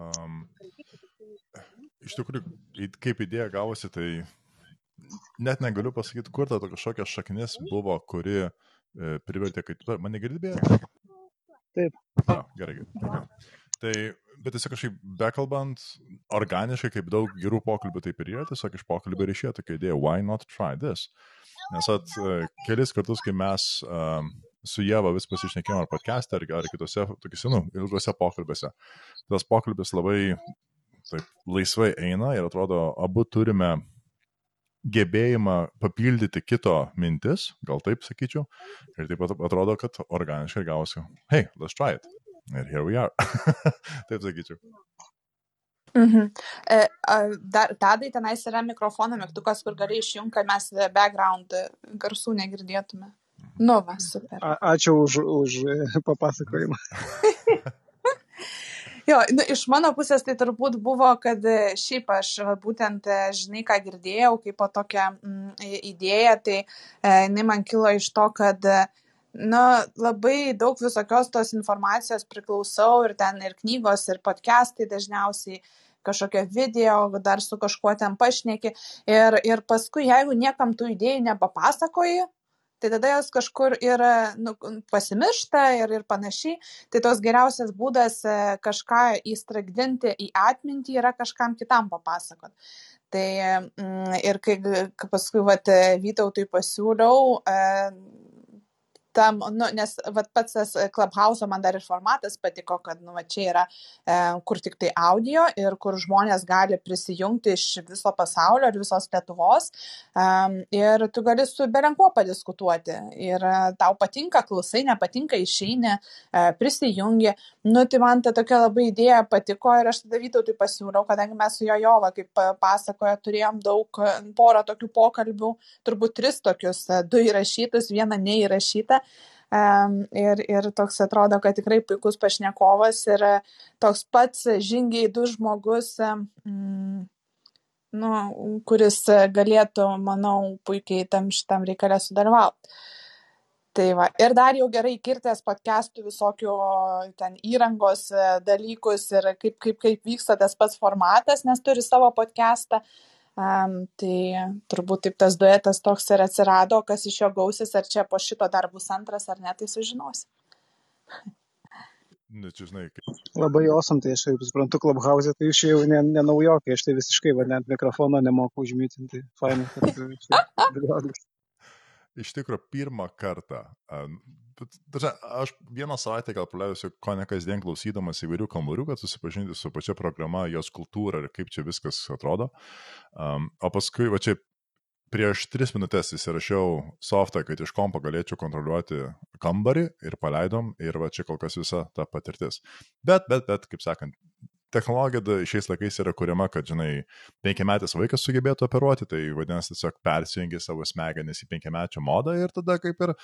Um, iš tikrųjų, kaip idėja gavosi, tai net negaliu pasakyti, kur ta kažkokia šaknis buvo, kuri e, privertė, tu mane girdėjai? Taip. Na, gerai, gerai. Tai, bet tiesiog kažkaip bekalbant, organiškai, kaip daug gerų pokalbių taip ir yra, tiesiog iš pokalbio ir išėjo tokia idėja, why not try this? Nes at e, kelis kartus, kai mes um, su Jėva vis pasišnekėjom ar podcast'e, ar, ar kitose, tokiuose, nu, ilgose pokalbiuose, tas pokalbis labai taip, laisvai eina ir atrodo, abu turime gebėjimą papildyti kito mintis, gal taip sakyčiau, ir taip pat atrodo, kad organiškai gausiu, hey, let's try it. Ir here we are. Taip sakyčiau. Mhm. E, dar, tadai tenais yra mikrofono mygtukas, kur gali išjungti, kad mes background garsų negirdėtume. Nu, va, super. A, ačiū už, už papasakojimą. Jo, nu, iš mano pusės tai turbūt buvo, kad šiaip aš būtent, žinai, ką girdėjau, kaip po tokią mm, idėją, tai e, jinai man kilo iš to, kad e, na labai daug visokios tos informacijos priklausau ir ten ir knygos, ir podcastai dažniausiai kažkokie video, dar su kažkuo ten pašneki. Ir, ir paskui, jeigu niekam tų idėjų nepapasakoji, tai tada jos kažkur ir nu, pasimiršta ir, ir panašiai. Tai tos geriausias būdas e, kažką įstragdinti į atmintį yra kažkam kitam papasakot. Tai mm, ir kai, paskui vat, Vytautui pasiūliau, e, tam, nu, nes vat, pats tas Clubhouse man dar ir formatas patiko, kad nu, va, čia yra e, kur tik tai audio ir kur žmonės gali prisijungti iš viso pasaulio ir visos Lietuvos e, ir tu gali su belenkuo padiskutuoti ir e, tau patinka, klausai, nepatinka, išeini, e, prisijungi. Nu, tai man ta tokia labai idėja patiko ir aš tada Vytautui pasiūliau, kadangi mes su jo Jova, kaip pasakoja, turėjom daug, porą tokių pokalbių, turbūt tris tokius, du įrašytus, vieną neįrašytą ir, ir toks atrodo, kad tikrai puikus pašnekovas ir e, toks pats žingeidus žmogus, mm, nu, kuris galėtų, manau, puikiai tam šitam reikalę sudalyvauti. Tai va. Ir dar jau gerai kirtęs podcastų visokių ten įrangos e, dalykus ir kaip, kaip, kaip vyksta tas pats formatas, nes turi savo podcastą. Um, tai turbūt taip tas duetas toks ir atsirado, kas iš jo gausis, ar čia po šito dar bus antras ar ne, tai sužinosi. Nu, čia žinai, kaip. Labai osom, tai aš kaip suprantu, Clubhouse, tai iš jau ne, ne naujokai, aš tai visiškai, va, net mikrofono nemoku užmytinti. Fainai, kad Iš tikrųjų, pirmą kartą Tačiau aš vieną savaitę gal praleisiu, ko ne kasdien klausydamas įvairių kambarių, kad susipažinti su pačia programa, jos kultūra ir kaip čia viskas atrodo. Um, o paskui, va čia prieš tris minutės įsirašiau softą, kad iš kompo galėčiau kontroliuoti kambarį ir paleidom ir va čia kol kas visa ta patirtis. Bet, bet, bet, kaip sakant, technologija šiais laikais yra kuriama, kad, žinai, penkiametis vaikas sugebėtų operuoti, tai vadinasi tiesiog persijungi savo smegenis į penkiamečio modą ir tada kaip ir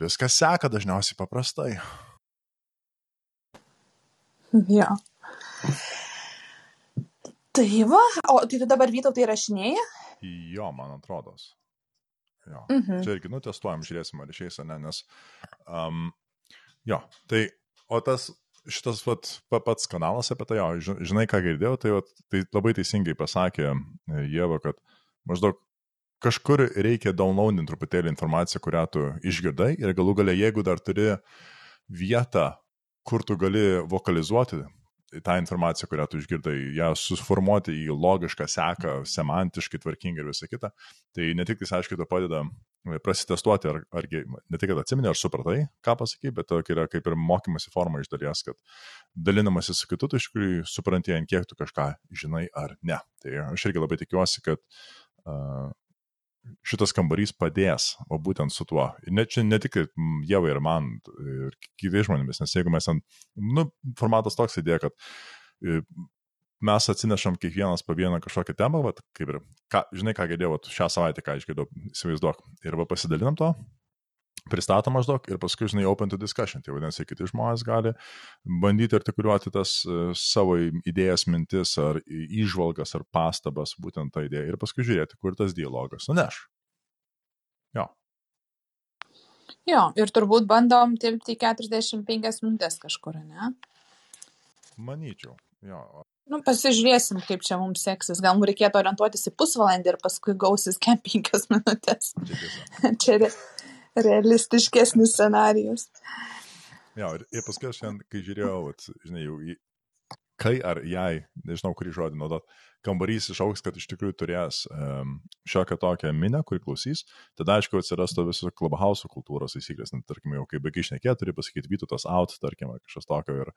Viskas seka dažniausiai paprastai. Jo. Tai va, o tai tu dabar vytau tai rašinėjai? Jo, man atrodo. Jo. Mhm. Čia irgi nutestuojam, žiūrėsim, ar išeis, ne, nes. Um, jo, tai, o tas, šitas vat, pats kanalas apie tai, jo, žinai, ką girdėjau, tai, vat, tai labai teisingai pasakė Jėva, kad maždaug kažkur reikia downloadinti truputėlį informaciją, kurią tu išgirdai ir galų gale, jeigu dar turi vietą, kur tu gali vokalizuoti tą informaciją, kurią tu išgirdai, ją suformuoti į logišką seką, semantiškai tvarkingai ir visą kitą, tai ne tik tai, aiškiai, to padeda prasitestuoti, ar, ar ne tik, kad atsimeni, ar supratai, ką pasakai, bet tokia yra kaip ir mokymasi forma iš dalies, kad dalinamasi su kitu, tu iš tikrųjų supranti, ant kiek tu kažką žinai ar ne. Tai aš irgi labai tikiuosi, kad uh, šitas kambarys padės, o būtent su tuo. Ir ne, čia ne tik Jėvai ir man, ir kitais žmonėmis, nes jeigu mes ant, nu, formatas toks idėja, kad e, mes atsinešam kiekvienas po vieną kažkokią temą, vat, kaip ir, ką, žinai, ką girdėjau, šią savaitę, ką išgirdau, įsivaizduok, ir va pasidalinam to, pristato maždaug ir paskui, žinai, open to discussion. Tai vadinasi, kiti žmonės gali bandyti artikuliuoti tas uh, savo idėjas, mintis ar įžvalgas ar pastabas būtent tą idėją ir paskui žiūrėti, kur tas dialogas nuneš. Jo. Jo, ir turbūt bandom tilpti 45 minutės kažkur, ne? Manyčiau. Jo, Nu, pasižiūrėsim, kaip čia mums seksis. Gal mums reikėtų orientuotis į pusvalandį ir paskui gausis kem penkias minutės. čia realistiškesnis scenarius. Jo, ir, ir paskui aš šiandien, kai žiūrėjau, vat, žinai, jau į kai ar jai, nežinau, kurį žodį naudot, kambarys išauks, kad iš tikrųjų turės um, šiokią tokią minę, kuri klausys, tada aišku atsirastų visos clubhouse kultūros taisyklės, net, tarkim, jau kai baigai išnekė, turi pasakyti vytutas out, tarkim, ar kažkas tokio ir,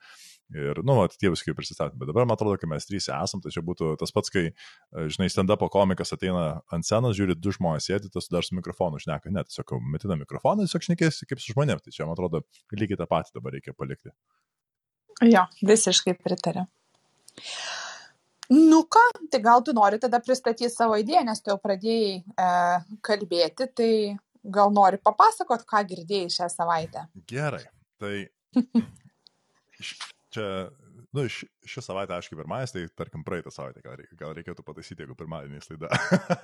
ir nu, vat, tie visi prisistatyti. Bet dabar man atrodo, kad mes trys esam, tai čia būtų tas pats, kai, e, žinai, stand-up komikas ateina ant scenos, žiūri, du žmonės sėdi, tas dar su mikrofonu šneka, net tiesiog metina mikrofoną, tiesiog šnekėsi kaip su žmonėm, tai čia man atrodo lygiai tą patį dabar reikia palikti. Jo, visiškai pritariu. Nu ką, tai gal tu nori tada pristatyti savo idėją, nes tu jau pradėjai e, kalbėti, tai gal nori papasakot, ką girdėjai šią savaitę. Gerai, tai čia, nu, ši, ši savaitė, aišku, pirmadienis, tai tarkim praeitą savaitę, gal, reik- gal reikėtų pataisyti, jeigu pirmadienis laida.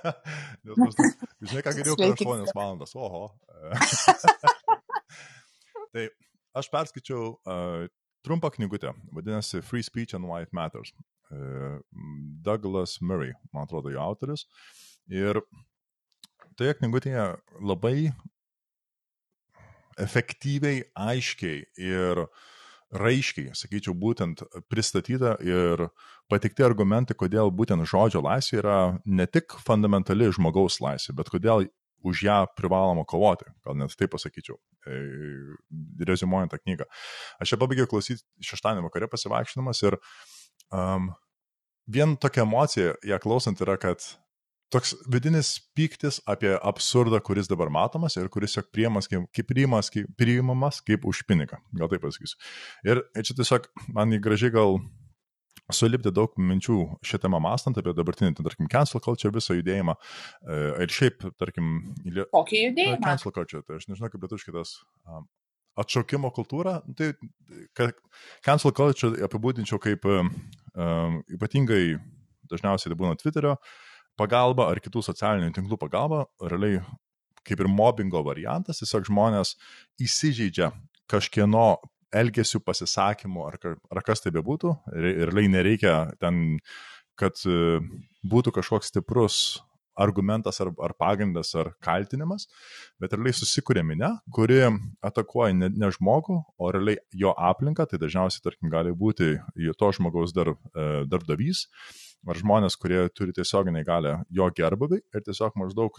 Nes maždaug, žinai, ką girdėjau per Sveiki. 8 valandas, oho. tai aš perskaičiau uh, trumpą knygutę, vadinasi Free Speech and White Matters. Uh, Douglas Murray, man atrodo, jo autorius. Ir toje knygutėje labai efektyviai, aiškiai ir raiškiai, sakyčiau, būtent pristatyta ir patikti argumentai, kodėl būtent žodžio laisvė yra ne tik fundamentali žmogaus laisvė, bet kodėl už ją privaloma kovoti, gal net taip pasakyčiau, e, rezumuojant tą knygą. Aš ją pabaigiau klausyti šeštadienį vakare pasivaikščiodamas ir um, vien tokia emocija, ją klausant, yra, kad toks vidinis pyktis apie absurdą, kuris dabar matomas ir kuris tiesiog priimamas kaip, kaip, priimamas, kaip, priimamas kaip už pinigą. Gal taip pasakysiu. Ir čia tiesiog man į gražiai gal sulipti daug minčių šią temą mastant apie dabartinį, tai, tarkim, cancel culture visą judėjimą. e, Ir šiaip, tarkim, į lie- Kokį judėjimą? cancel culture, tai aš nežinau, kaip lietuviškai tas um, atšaukimo kultūra, tai ka- cancel culture apibūdinčiau kaip um, ypatingai dažniausiai tai būna Twitterio pagalba ar kitų socialinių tinklų pagalba, realiai kaip ir mobbingo variantas, tiesiog žmonės įsižeidžia kažkieno elgesių, pasisakymų ar, ar kas tai bebūtų realiai nereikia ten, kad e, būtų kažkoks stiprus argumentas ar, ar pagrindas ar kaltinimas, bet realiai susikūrė minė, kuri atakuoja ne, ne žmogų, o realiai jo aplinką, tai dažniausiai, tarkim, gali būti jo to žmogaus dar, e, darbdavys ar žmonės, kurie turi tiesioginį galę jo gerbavį ir tiesiog maždaug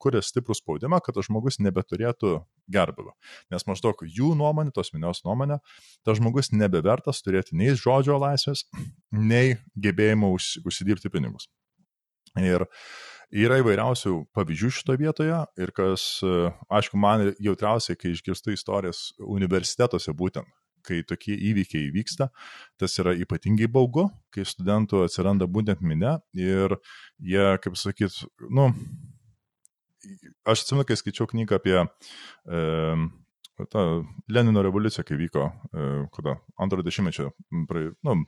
kuria stiprų spaudimą, kad tas žmogus nebeturėtų gerbavio. Nes maždaug jų nuomonė, tos minios nuomonė, tas žmogus nebevertas turėti nei žodžio laisvės, nei gebėjimo už, užsidirbti pinigus. Ir yra įvairiausių pavyzdžių šitoje vietoje ir kas, aišku, man jautriausiai, kai išgirstu istorijas universitetuose būtent, kai tokie įvykiai vyksta, tas yra ypatingai baugu, kai studentų atsiranda būtent minė ir jie, kaip sakyt, nu, aš atsimenu, kai skaičiau knygą apie e, tą Lenino revoliuciją, kai vyko, e, kada, antro dešimtmečio, nu,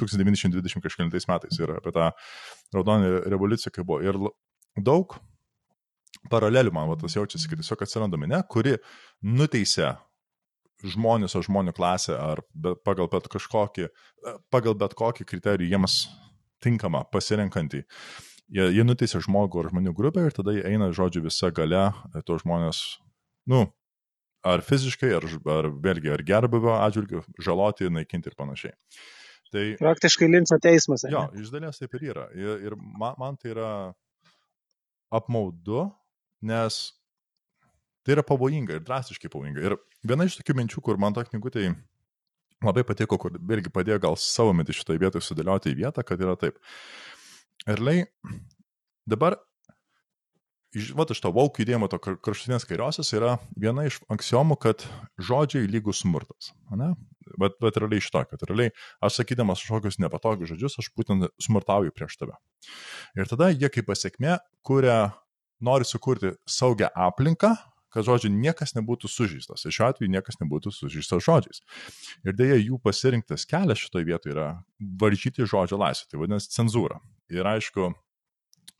1920 kažkėlintais metais ir apie tą raudoną revoliuciją, kai buvo. Ir daug paralelių man va, tas jaučiasi, kad tiesiog atsiranda minė, kuri nuteisė žmonės ar žmonių klasę ar be, pagal, bet kažkokį, pagal bet kokį kriterijų jiems tinkamą pasirinkantį. Jie, jie nuteisė žmogų ar žmonių grupę ir tada jie eina, žodžiu, visa gale to žmonės, nu, ar fiziškai, ar, ar vėlgi, ar gerbuvio atžvilgiu, žaloti, naikinti ir panašiai. Tai Praktiškai linco teismas. Jo, iš dalies taip ir yra. Ir, ir man, man tai yra apmaudu, nes tai yra pavojinga ir drastiškai pavojinga. Ir viena iš tokių minčių, kur man to knygutė labai patiko, kur irgi padėjo gal savo mintį šitoje vietoje sudėlioti į vietą, kad yra taip. Realiai dabar, iš, va, iš to vauk judėjimo, to kraštutinės kairiosios yra viena iš aksiomų, kad žodžiai lygus smurtas. ane? Bet, bet realiai iš to, kad realiai aš sakydamas kažkokius nepatogius žodžius, aš būtent smurtauju prieš tave. Ir tada jie kaip pasiekmė, kuria nori sukurti saugią aplinką, kad žodžiu niekas nebūtų sužeistas. Ir šiuo atveju niekas nebūtų sužeistas žodžiais. Ir dėja jų pasirinktas kelias šitoje vietoje yra varžyti žodžio laisvę, tai vadinasi cenzūra. Ir aišku,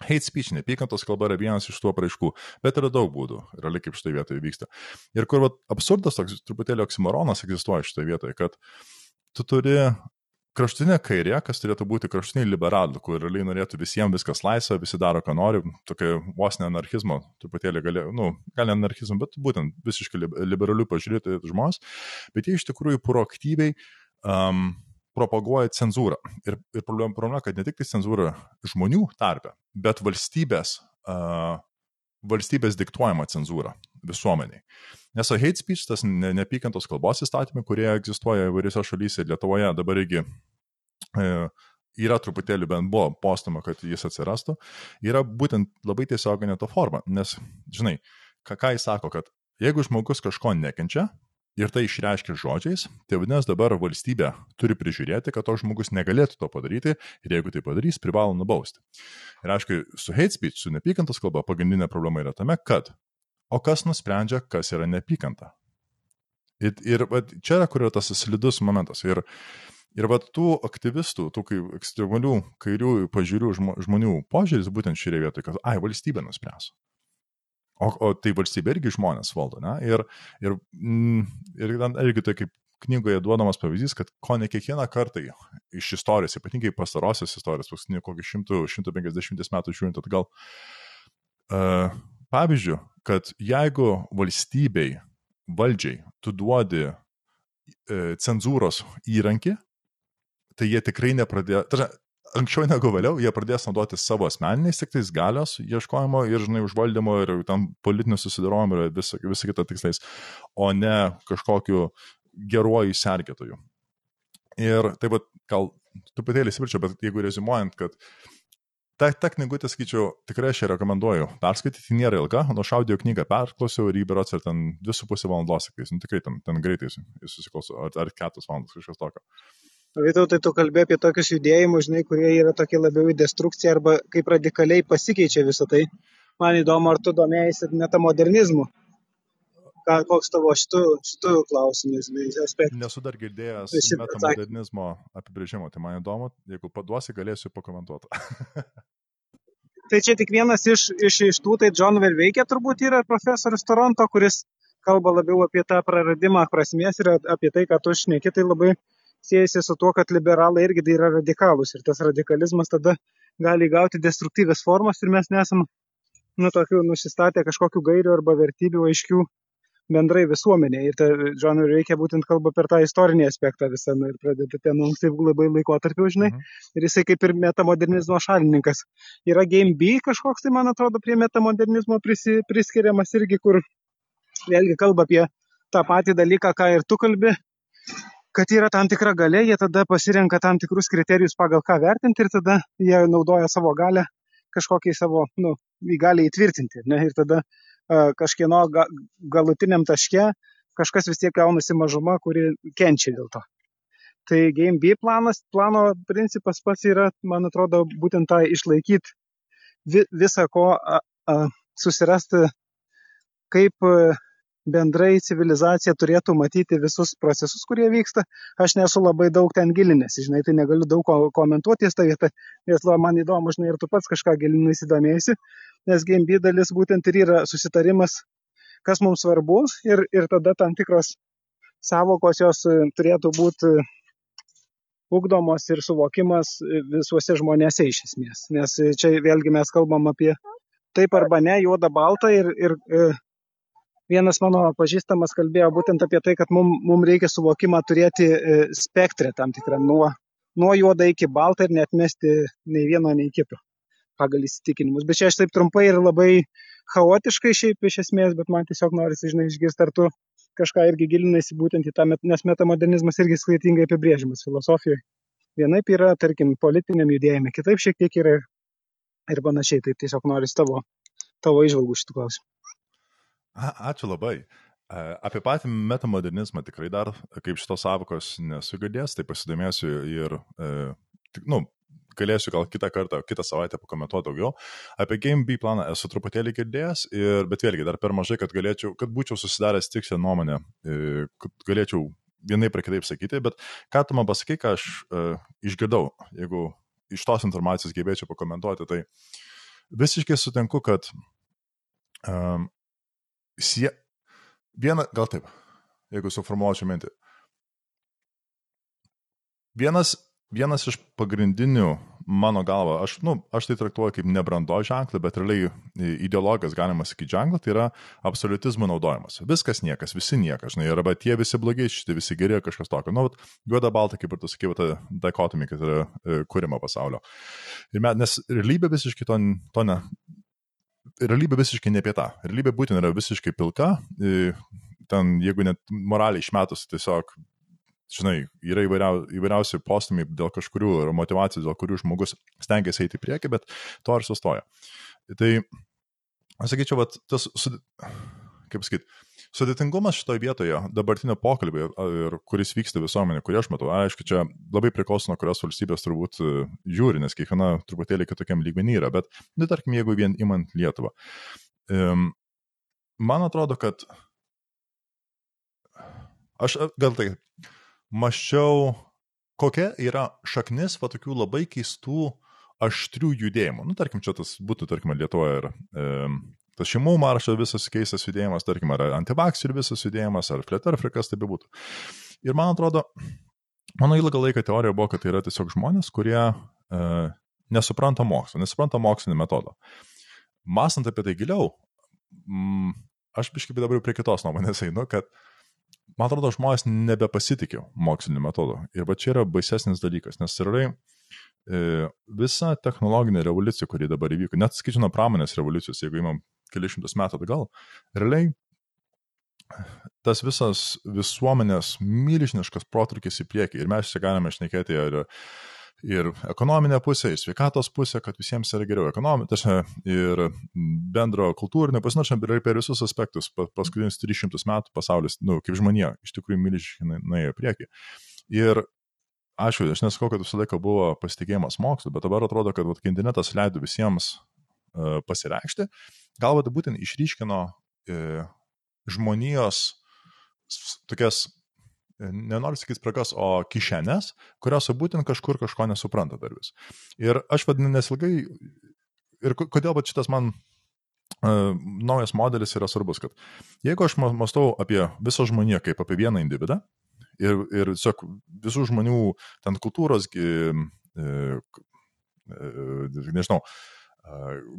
hate speech, neapykantos kalba yra vienas iš tų apraiškų, bet yra daug būdų, realiai kaip šitoje vietoje vyksta. Ir kur vat, absurdas toks truputėlį oksimoronas egzistuoja šitoje vietoje, kad tu turi kraštutinė kairė, kas turėtų būti kraštutiniai liberalų, kur realiai norėtų visiems viskas laisva, visi daro, ką nori, tokia vos ne anarchizmo, truputėlį gali, nu, gal ne anarchizmo, bet būtent visiškai liberalių pažiūrėti žmonės, bet jie iš tikrųjų proaktyviai um, propaguoja cenzūrą. Ir, ir problema, problema, kad ne tik tai cenzūra žmonių tarpe, bet valstybės, uh, valstybės diktuojama cenzūra visuomeniai. Nes hate speech, tas ne, neapykantos kalbos įstatymai, kurie egzistuoja įvairiose šalyse, Lietuvoje dabar irgi e, yra truputėlį bent buvo postama, kad jis atsirastų, yra būtent labai tiesioginė to forma. Nes, žinai, ką, ką jis sako, kad jeigu žmogus kažko nekenčia, ir tai išreiškia žodžiais, tai vadinasi dabar valstybė turi prižiūrėti, kad toks žmogus negalėtų to padaryti ir jeigu tai padarys, privalo nubausti. Ir aišku, su hate speech, su nepykantos kalba pagrindinė problema yra tame, kad o kas nusprendžia, kas yra nepykanta. Ir, ir va, čia yra, kur yra tas slidus momentas. Ir, ir va, tų aktyvistų, tų ekstremalių kairių pažiūrių žmonių požiūris būtent šioje vietoje, kad, ai, valstybė nuspręs. O, o tai valstybė irgi žmonės valdo, ne? Ir, ir, mm, ir irgi tai kaip knygoje duodamas pavyzdys, kad ko ne kiekvieną kartą iš istorijos, ypatingai pastarosios istorijos, paskutinių kokį 100-150 metų žiūrint atgal, uh, pavyzdžių, kad jeigu valstybei, valdžiai, tu duodi e, cenzūros įrankį, tai jie tikrai nepradėjo, tai anksčiau negu vėliau, jie pradės naudoti savo asmeniniais tik tais galios ieškojimo ir, žinai, užvaldymo ir tam politinių susidarojimų ir visą, visą kitą tikslais, o ne kažkokiu geruoju sergėtoju. Ir taip pat, gal truputėlį įsivirčiau, bet jeigu rezumuojant, kad Ta, ta knygutė, sakyčiau, tikrai aš ją rekomenduoju. Perskaityti nėra ilga, nuo šaudio knygą perklausiau ir įberots ir ten 2,5 valandos, sakai, nu, tikrai ten, ten greitai susiklausau, ar, ar 4 valandos kažkas tokio. Vytau, tai tu kalbė apie tokius judėjimus, žinai, kurie yra tokie labiau į destrukciją arba kaip radikaliai pasikeičia visą tai. Man įdomu, ar tu domėjai metamodernizmu. Ką, koks tavo šitų, šitų klausimų aspektas? Nesu dar girdėjęs metamodernizmo apibrėžimo, tai man įdomu, jeigu paduosi, galėsiu pakomentuoti. tai čia tik vienas iš, iš, iš tų, tai John Verveikė turbūt yra profesorius Toronto, kuris kalba labiau apie tą praradimą prasmės ir apie tai, ką tu šneki, tai labai siejasi su tuo, kad liberalai irgi yra radikalūs ir tas radikalizmas tada gali gauti destruktyvės formas ir mes nesam, nu, tokių nusistatę kažkokių gairių arba vertybių aiškių bendrai visuomenėje. Ir Džonui reikia būtent kalba per tą istorinį aspektą visą nu, ir pradeda ten ankstyvų labai laikotarpių, žinai. Mhm. Ir jisai kaip ir metamodernizmo šalininkas. Yra Game B kažkoks, tai man atrodo, prie metamodernizmo prisi, priskiriamas irgi, kur vėlgi kalba apie tą patį dalyką, ką ir tu kalbi kad yra tam tikra galia, jie tada pasirenka tam tikrus kriterijus pagal ką vertinti ir tada jie naudoja savo galę kažkokį savo, nu, įgalį įtvirtinti. Ne? Ir tada kažkieno galutiniam taške kažkas vis tiek gaunasi mažuma, kuri kenčia dėl to. Tai Game B planas, plano principas pats yra, man atrodo, būtent tą išlaikyti visą ko a, a, susirasti, kaip bendrai civilizacija turėtų matyti visus procesus, kurie vyksta. Aš nesu labai daug ten gilinęs, žinai, tai negaliu daug ko komentuoti tą vietą, nes man įdomu, žinai, ir tu pats kažką gilinai įsidomėjusi, nes GMB dalis būtent ir yra susitarimas, kas mums svarbu ir, ir tada tam tikros savokos jos e, turėtų būti e, ugdomos ir suvokimas e, visuose žmonėse iš esmės. Nes čia vėlgi mes kalbam apie taip arba ne, juoda balta ir, ir vienas mano pažįstamas kalbėjo būtent apie tai, kad mums mum reikia suvokimą turėti spektrą tam tikrą nuo, nuo juoda iki balta ir netmesti nei vieno, nei kito pagal įsitikinimus. Bet čia aš taip trumpai ir labai chaotiškai šiaip iš esmės, bet man tiesiog norisi, žinai, išgirsti, ar tu kažką irgi gilinasi būtent į tą, nes metamodernizmas irgi skirtingai apibrėžiamas filosofijoje. Vienaip yra, tarkim, politiniam judėjime, kitaip šiek tiek yra ir panašiai. Tai tiesiog norisi tavo, tavo išvalgų šitų klausimų. Ačiū labai. Apie patį metamodernizmą tikrai dar, kaip šitos savokos nesugadės, tai pasidomėsiu ir, e, nu, galėsiu gal kitą kartą, kitą savaitę pakomentuoti daugiau. Apie Game B planą esu truputėlį girdėjęs, ir, bet vėlgi dar per mažai, kad, galėčiau, kad būčiau susidaręs tikslę nuomonę, e, kad galėčiau vienai per kitaip sakyti, bet ką tu man pasakai, ką aš uh, išgirdau, jeigu iš tos informacijos gebėčiau pakomentuoti, tai visiškai sutinku, kad um, sie... viena, gal taip, jeigu suformuočiau mintį. Vienas vienas iš pagrindinių mano galva, aš, nu, aš tai traktuoju kaip nebrando ženklą, bet realiai ideologijos galima sakyti ženklą, tai yra absoliutizmo naudojimas. Viskas niekas, visi niekas, žinai, arba tie visi blogi, šitie visi geri, kažkas tokio. Nu, juoda balta, kaip ir tu sakai, ta dikotomija, kad yra e, kūrimo pasaulio. Ir mes, nes realybė visiškai to, to ne. Realybė visiškai ne apie tą. Realybė būtent yra visiškai pilka. Ten, jeigu net moraliai išmetus, tiesiog žinai, yra įvairiau, įvairiausi postumiai dėl kažkurių ir motivacijų, dėl kurių žmogus stengiasi eiti į priekį, bet to ir sustoja. Tai, aš sakyčiau, vat, tas, kaip sakyt, sudėtingumas šitoje vietoje, dabartinio pokalbio, ir kuris vyksta visuomenė, kurį aš matau, aišku, čia labai priklauso nuo kurios valstybės turbūt e, žiūri, nes kiekviena truputėlį kitokiam lygmenį yra, bet, nu, tarkim, jeigu vien imant Lietuvą. Man atrodo, kad aš gal tai maščiau, kokia yra šaknis va tokių labai keistų aštrių judėjimų. Nu, tarkim, čia tas būtų, tarkim, Lietuvoje ir e, tas šeimų maršo visas keistas judėjimas, tarkim, ar antivakserių visas judėjimas, ar fletarfrikas tai bebūtų. Ir man atrodo, mano ilgą laiką teorija buvo, kad tai yra tiesiog žmonės, kurie e, nesupranta mokslo, nesupranta mokslinio metodo. Mąstant apie tai giliau, m, aš biškai dabar prie kitos nuomonės einu, kad man atrodo, žmonės nebepasitikė moksliniu metodu. Ir va čia yra baisesnis dalykas, nes realiai visa technologinė revoliucija, kuri dabar įvyko, net skaičiu nuo pramonės revoliucijos, jeigu imam kelišimtus metų atgal, realiai tas visas visuomenės milžiniškas protrukis į priekį ir mes čia galime šnekėti ir ir ekonominė pusė, ir sveikatos pusė, kad visiems yra geriau ekonominė, ir bendro kultūrinio, pasinaršam ir per visus aspektus, paskutinius 300 metų pasaulis, nu, kaip žmonija, iš tikrųjų milžiškai nuėjo prieki. Ir aišku, aš nesakau, kad visą laiką buvo pasitikėjimas mokslu, bet dabar atrodo, kad vat, internetas leido visiems uh, pasireikšti, galbūt būtent išryškino uh, žmonijos tokias nenoriu sakyti spragas, o kišenės, kurios būtent kažkur kažko nesupranta dar vis. Ir aš vadinu nesilgai, ir kodėl bet šitas man uh, naujas modelis yra svarbus, kad jeigu aš mąstau apie visą žmoniją kaip apie vieną individą ir, ir tiesiog visų žmonių ten kultūros, uh, uh, nežinau, uh,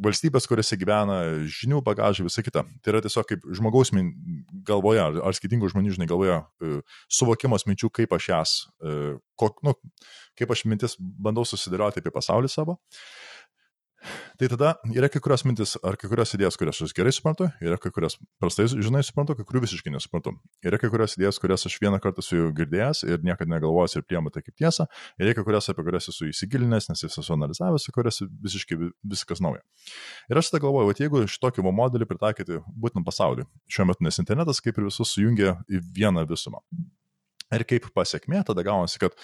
valstybės, kuriuose gyvena, žinių bagažai, visa kita. Tai yra tiesiog kaip žmogaus galvoje, ar, ar skirtingų žmonių, žinai, galvoje, e, suvokimas minčių, kaip aš jas, e, kok, nu, kaip aš mintis bandau susidėlioti apie pasaulį savo. Tai tada yra kai kurios mintis ar kai kurios idėjas, kurias aš gerai suprantu, yra kai kurias prastai, žinai, suprantu, kai kurių visiškai nesuprantu. Yra kai kurios idėjas, kurias aš vieną kartą esu girdėjęs ir niekada negalvojęs ir priemu tai kaip tiesą, ir yra kai kurios, apie kurias esu įsigilinęs, nes esu analizavęs, kurias visiškai viskas nauja. Ir aš tada galvoju, kad jeigu šitokį modelį pritaikyti būtent pasaulį, šiuo metu, nes internetas kaip ir visus sujungia į vieną visumą. Ir kaip pasiekmė tada gaunasi, kad,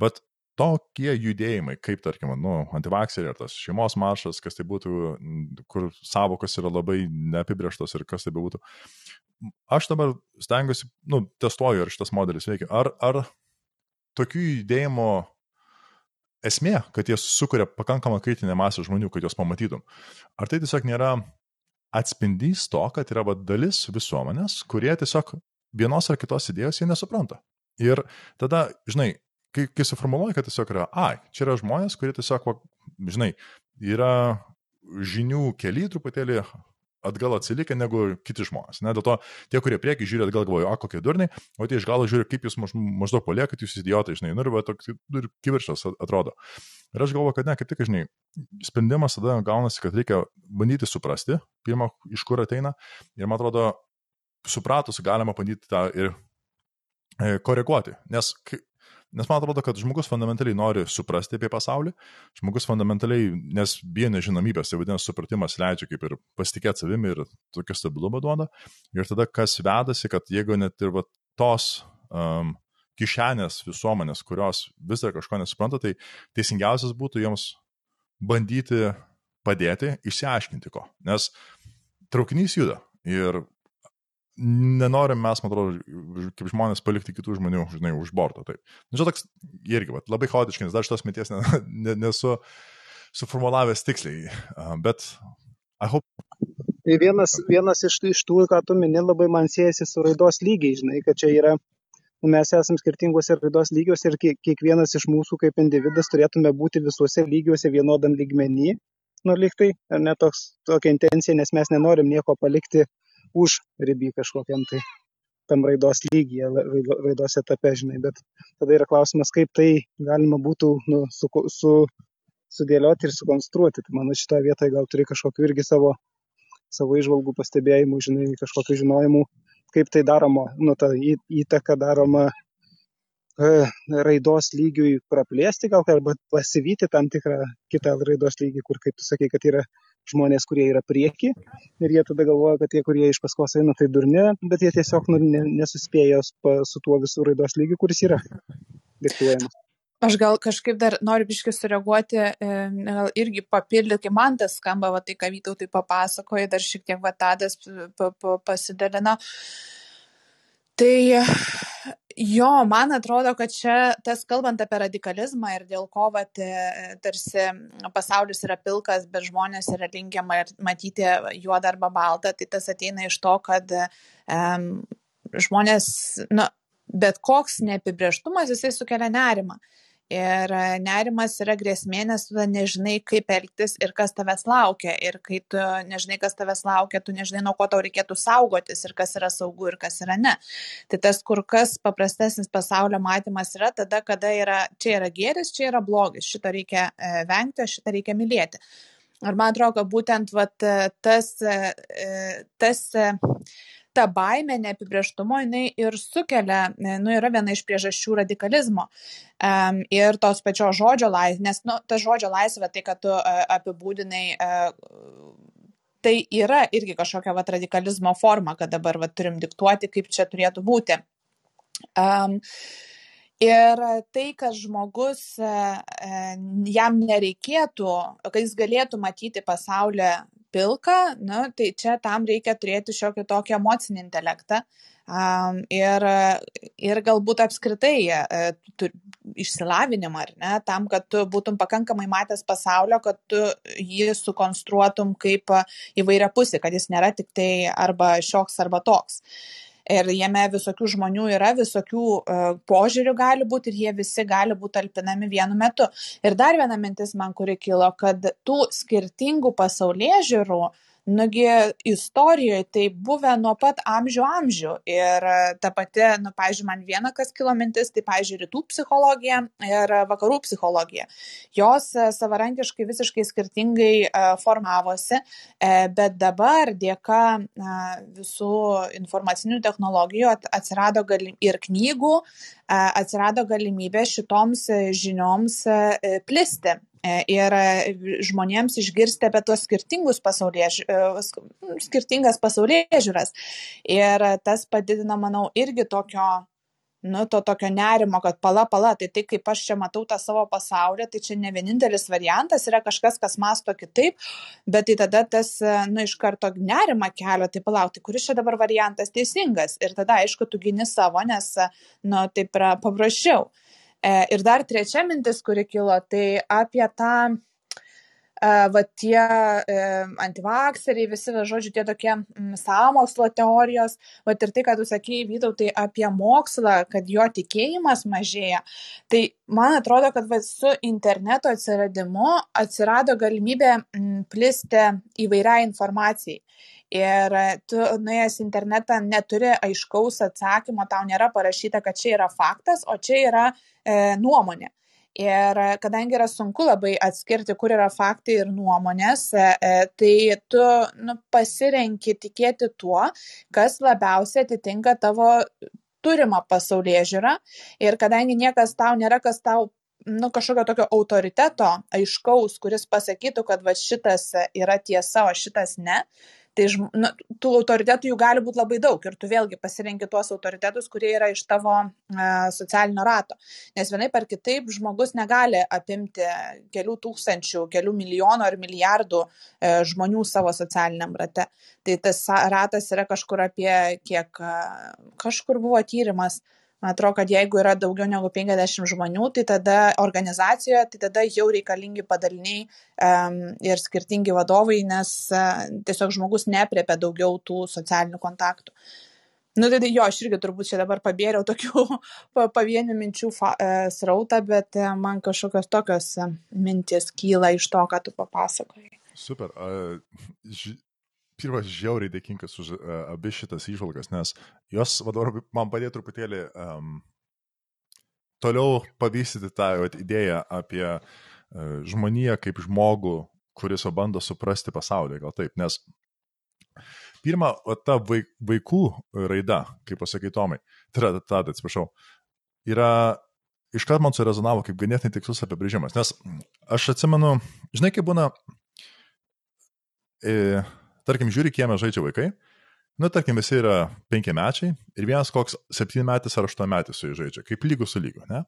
bet tokie judėjimai, kaip tarkim, nu, antivakseriai ar tas šeimos maršas, kas tai būtų, kur savokos yra labai neapibrieštos ir kas tai būtų. Aš dabar stengiuosi, nu, testuoju, ar šitas modelis veikia. Ar, ar tokių judėjimo esmė, kad jie sukuria pakankamą kritinę masę žmonių, kad juos pamatytum. Ar tai tiesiog nėra atspindys to, kad yra va, dalis visuomenės, kurie tiesiog vienos ar kitos idėjos jie nesupranta. Ir tada, žinai, kai, kai suformuoluoji, kad tiesiog yra, ai, čia yra žmonės, kurie tiesiog, va, žinai, yra žinių keli truputėlį atgal atsilikę negu kiti žmonės. Ne? Dėl to tie, kurie prieki žiūri atgal, galvoja, o kokie durniai, o tie iš galo žiūri, kaip jūs maž, maždaug paliekat, jūs idiotai, žinai, nu ir, va, toks, ir kiviršas atrodo. Ir aš galvoju, kad ne, kaip tik, žinai, sprendimas tada gaunasi, kad reikia bandyti suprasti, pirmą, iš kur ateina. Ir man atrodo, supratus galima bandyti tą ir e, koreguoti. Nes Nes man atrodo, kad žmogus fundamentaliai nori suprasti apie pasaulį, žmogus fundamentaliai, nes bijo nežinomybės, tai vadinasi, supratimas leidžia kaip ir pasitikėti savimi ir tokį stabilumą duoda. Ir tada kas vedasi, kad jeigu net ir va, tos um, kišenės visuomenės, kurios vis dar kažko nesupranta, tai teisingiausias būtų jiems bandyti padėti išsiaiškinti ko. Nes traukinys juda ir nenorim mes, man atrodo, kaip žmonės palikti kitų žmonių, žinai, už borto. Taip. Nu, čia toks irgi, vat, labai chaotiškai, nes dar šitos minties ne, ne, nesu suformulavęs tiksliai, bet I hope. Tai vienas, vienas iš, iš tų, ką tu mini, labai man siejasi su raidos lygiai, žinai, kad čia yra mes esame skirtingose raidos lygiuose ir kiekvienas iš mūsų kaip individas turėtume būti visuose lygiuose vienodam lygmenį, nu liktai, ar ne toks, tokia intencija, nes mes nenorim nieko palikti už ribį kažkokiam tai tam raidos lygyje, raidos etape, žinai, bet tada yra klausimas, kaip tai galima būtų nu, su, su, sudėlioti ir sukonstruoti. Tai mano šitoje vietoje gal turi kažkokiu irgi savo, savo išvalgų pastebėjimų, žinai, kažkokiu žinojimu, kaip tai daroma, nu, ta įtaka daroma e, raidos lygiui praplėsti gal arba pasivyti tam tikrą kitą raidos lygį, kur, kaip tu sakai, kad yra žmonės, kurie yra prieki ir jie tada galvoja, kad tie, kurie iš paskos eina, tai durni, bet jie tiesiog nu, nesuspėjo su tuo visų raidos lygiu, kuris yra diktuojamas. Aš gal kažkaip dar noriu biškai sureaguoti, gal irgi papildyti, kai man tas skamba, va, tai ką Vytautai papasakoja, dar šiek tiek va tadas pasidalino. Tai jo, man atrodo, kad čia tas kalbant apie radikalizmą ir dėl ko va, tarsi pasaulis yra pilkas, bet žmonės yra linkę matyti juodą arba baltą, tai tas ateina iš to, kad um, žmonės, nu, bet koks neapibrieštumas jisai sukelia nerimą ir e, nerimas yra grėsmė nes tu nežinai kaip elgtis ir kas tavęs laukia. Ir kai tu nežinai kas tavęs laukia tu nežinai nuo ko tau reikėtų saugotis ir kas yra saugu ir kas yra ne. Tai tas kur kas paprastesnis pasaulio matymas yra tada kada yra čia yra gėris čia yra blogis šito reikia e, vengti šitą reikia mylėti. Ir man atrodo būtent vat tas tas ta baimė neapibrieštumo jinai ir sukelia, e, nu, yra viena iš priežasčių radikalizmo. Um, ir tos pačios žodžio laisvė, nes, nu, ta žodžio laisvė, tai, kad tu uh, apibūdinai, uh, tai yra irgi kažkokia vat, radikalizmo forma, kad dabar vat, turim diktuoti, kaip čia turėtų būti. Um, Ir tai, kad žmogus, jam nereikėtų, kad jis galėtų matyti pasaulį pilką, nu, tai čia tam reikia turėti šiokį tokį emocinį intelektą. Um, ir, ir galbūt apskritai uh, tu, išsilavinimą, ar ne, tam, kad tu būtum pakankamai matęs pasaulio, kad tu jį sukonstruotum kaip įvairia pusė, kad jis nėra tik tai arba šioks arba toks. Uh, ir jame visokių žmonių yra, visokių uh, požiūrių gali būti ir jie visi gali būti talpinami vienu metu. Ir dar viena mintis man, kuri kilo, kad tų skirtingų pasaulyje žiūrų nugi istorijoj tai buvę nuo pat amžių amžių ir ta pati nu pavyzdžiui man viena kas kilo mintis tai pavyzdžiui rytų psichologija ir vakarų psichologija. Jos savarankiškai visiškai skirtingai formavosi e, bet dabar dėka visų informacinių technologijų atsirado galim ir knygų atsirado galimybė šitoms žinioms e, plisti. E, ir e, žmonėms išgirsti apie tuos skirtingus pasaulėž... E, skirtingas pasaulėje žiūras. Ir tas padidina, manau, irgi tokio, nu, to tokio nerimo, kad pala, pala, tai tai kaip aš čia matau tą savo pasaulį, tai čia ne vienintelis variantas, yra kažkas, kas masto kitaip, bet tai tada tas, nu, iš karto nerima kelia, tai palaukti, kuris čia dabar variantas teisingas. Ir tada, aišku, tu gini savo, nes, nu, taip yra paprasčiau. E, ir dar trečia mintis, kuri kilo, tai apie tą e, va tie e, antivakseriai, visi, va, žodžiu, tie tokie mm, sąmokslo teorijos, va ir tai, kad tu sakėjai, Vytautai, apie mokslą, kad jo tikėjimas mažėja, tai man atrodo, kad va, su interneto atsiradimu atsirado galimybė mm, plisti įvairiai informacijai ir tu nuėjęs į internetą neturi aiškaus atsakymo, tau nėra parašyta, kad čia yra faktas, o čia yra e, nuomonė. Ir kadangi yra sunku labai atskirti, kur yra faktai ir nuomonės, e, e tai tu nu, pasirenki tikėti tuo, kas labiausiai atitinka tavo turimą pasaulyje žiūrą. Ir kadangi niekas tau nėra, kas tau nu, kažkokio tokio autoriteto aiškaus, kuris pasakytų, kad va šitas yra tiesa, o šitas ne, tai nu, tų autoritetų jų gali būti labai daug ir tu vėlgi pasirenki tuos autoritetus, kurie yra iš tavo e, socialinio rato. Nes vienai per kitaip žmogus negali apimti kelių tūkstančių, kelių milijonų ar milijardų e, žmonių savo socialiniam rate. Tai tas ratas yra kažkur apie kiek, kažkur buvo tyrimas, Man atrodo, kad jeigu yra daugiau negu 50 žmonių, tai tada organizacijoje, tai tada jau reikalingi padaliniai um, ir skirtingi vadovai, nes uh, tiesiog žmogus nepriepia daugiau tų socialinių kontaktų. Nu, tai jo, aš irgi turbūt čia dabar pabėriau tokių pavienių minčių fa, e, srautą, bet e, man kažkokios tokios e, mintis kyla iš to, ką tu papasakojai. Super. Uh, ž... Pirmas, žiauriai dėkingas už uh, abi šitas išvalgas, nes jos, vadovai, man padėjo truputėlį um, toliau pavystyti tą vat, idėją apie uh, žmoniją kaip žmogų, kuris bando suprasti pasaulį, gal taip, nes Pirma, o ta vaikų raida, kaip pasakai Tomai, tai yra, tada atsiprašau, yra iškart man surezonavo kaip ganėtinai tikslus apibrėžimas, nes aš atsimenu, žinai, kaip būna, e, tarkim, žiūri, kieme žaidžia vaikai, nu, tarkim, visi yra penkiamečiai ir vienas koks septynmetis ar aštuonmetis su jais žaidžia, kaip lygų su lygu, ne?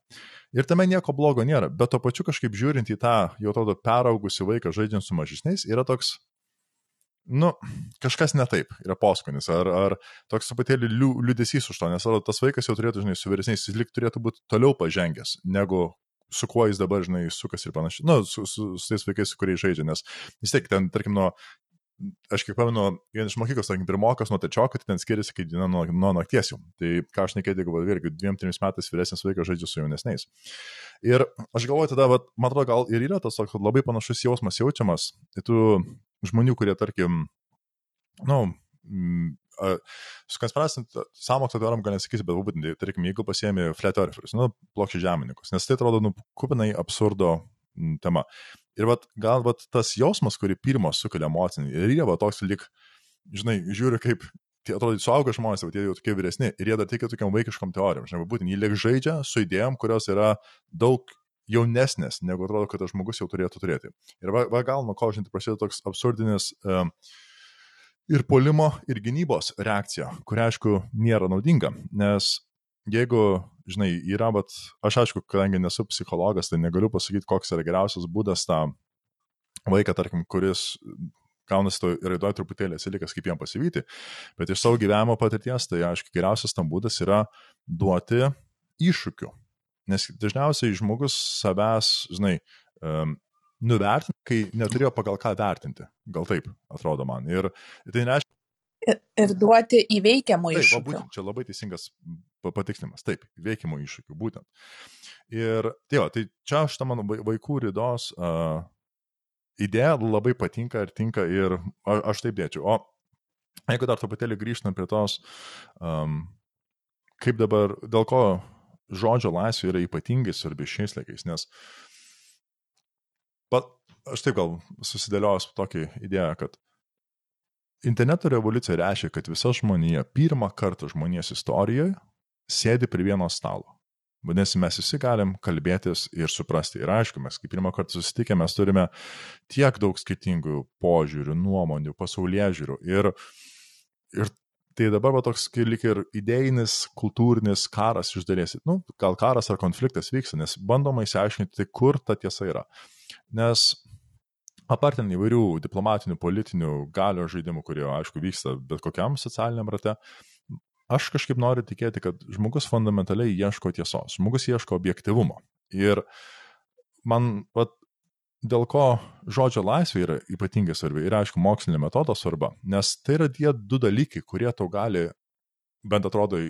Ir tame nieko blogo nėra, bet to pačiu kažkaip žiūrint į tą, jau atrodo, peraugusi vaiką žaidžiant su mažesniais, yra toks nu, kažkas ne taip, yra poskonis, ar, ar toks truputėlį liū, liūdėsys už to, nes tas vaikas jau turėtų, žinai, su vyresniais, jis lik turėtų būti toliau pažengęs, negu su kuo jis dabar, žinai, sukas ir panašiai, nu, su, su, su tais vaikais, su kuriais žaidžia, nes vis tiek ten, tarkim, nuo, aš kiek pamenu, vienas iš mokyklos, tarkim, pirmokas nuo trečioko, tai ten skiriasi kaip diena nuo, nuo nakties jau. Tai ką aš nekėdėjau, jeigu vėlgi dviem, trimis metais vyresnis vaikas žaidžia su jaunesniais. Ir aš galvoju tada, vat, man atrodo, gal ir yra tas labai panašus jausmas jaučiamas, tai tu žmonių, kurie, tarkim, na, nu, mm, su konspiracijom sąmokslo teorijom gal nesakysiu, bet būtent, tarkim, jeigu pasiemi flat earthers, nu, plokščiai žemininkus, nes tai atrodo, nu, kupinai absurdo mm, tema. Ir vat, gal vat, tas jausmas, kurį pirmas sukelia emocinį, ir yra va, toks lik, žinai, žiūri kaip, tie atrodo, suaugę žmonės, bet jie jau tokie vyresni, ir jie dar teikia tokiam vaikiškam teorijam, žinai, būtent jie liek žaidžia su idėjom, kurios yra daug jaunesnės, negu atrodo, kad tas žmogus jau turėtų turėti. Ir va, va gal nuo ko, žinai, prasideda toks absurdinis uh, ir polimo, ir gynybos reakcija, kuri, aišku, nėra naudinga, nes jeigu, žinai, yra, bet aš, aišku, kadangi nesu psichologas, tai negaliu pasakyti, koks yra geriausias būdas tą vaiką, tarkim, kuris gaunasi to raidoje truputėlį atsilikas, kaip jam pasivyti, bet iš savo gyvenimo patirties, tai aišku, geriausias tam būdas yra duoti iššūkių Nes dažniausiai žmogus savęs, žinai, um, nuvertinti, kai neturėjo pagal ką vertinti. Gal taip atrodo man. Ir tai nereiškia. Ir, ir duoti įveikiamų taip, iššūkių. Būtent, čia labai teisingas patikslimas. Taip, įveikiamų iššūkių, būtent. Ir tai, va, tai čia šitą mano vaikų rydos uh, idėja labai patinka ir tinka ir a, aš taip dėčiau. O jeigu dar truputėlį grįžtant prie tos, um, kaip dabar, dėl ko žodžio laisvė yra ypatingai svarbi šiais laikais, nes pat, aš taip gal susidėliojęs tokį idėją, kad interneto revoliucija reiškia, kad visa žmonija pirmą kartą žmonijos istorijoje sėdi prie vieno stalo. Vadinasi, mes visi galim kalbėtis ir suprasti. Ir aišku, mes kaip pirmą kartą susitikę, mes turime tiek daug skirtingų požiūrių, nuomonių, pasaulyje žiūrių. Ir, ir Tai dabar va toks lik ir idėjinis, kultūrinis karas iš dalies, nu, gal karas ar konfliktas vyksta, nes bandoma įsiaiškinti, kur ta tiesa yra. Nes apartin įvairių diplomatinių, politinių galio žaidimų, kurie, aišku, vyksta bet kokiam socialiniam rate, aš kažkaip noriu tikėti, kad žmogus fundamentaliai ieško tiesos, žmogus ieško objektivumo. Ir man, vat, dėl ko žodžio laisvė yra ypatingai svarbi ir aišku mokslinio metodo svarba, nes tai yra tie du dalykai, kurie tau gali, bent atrodo,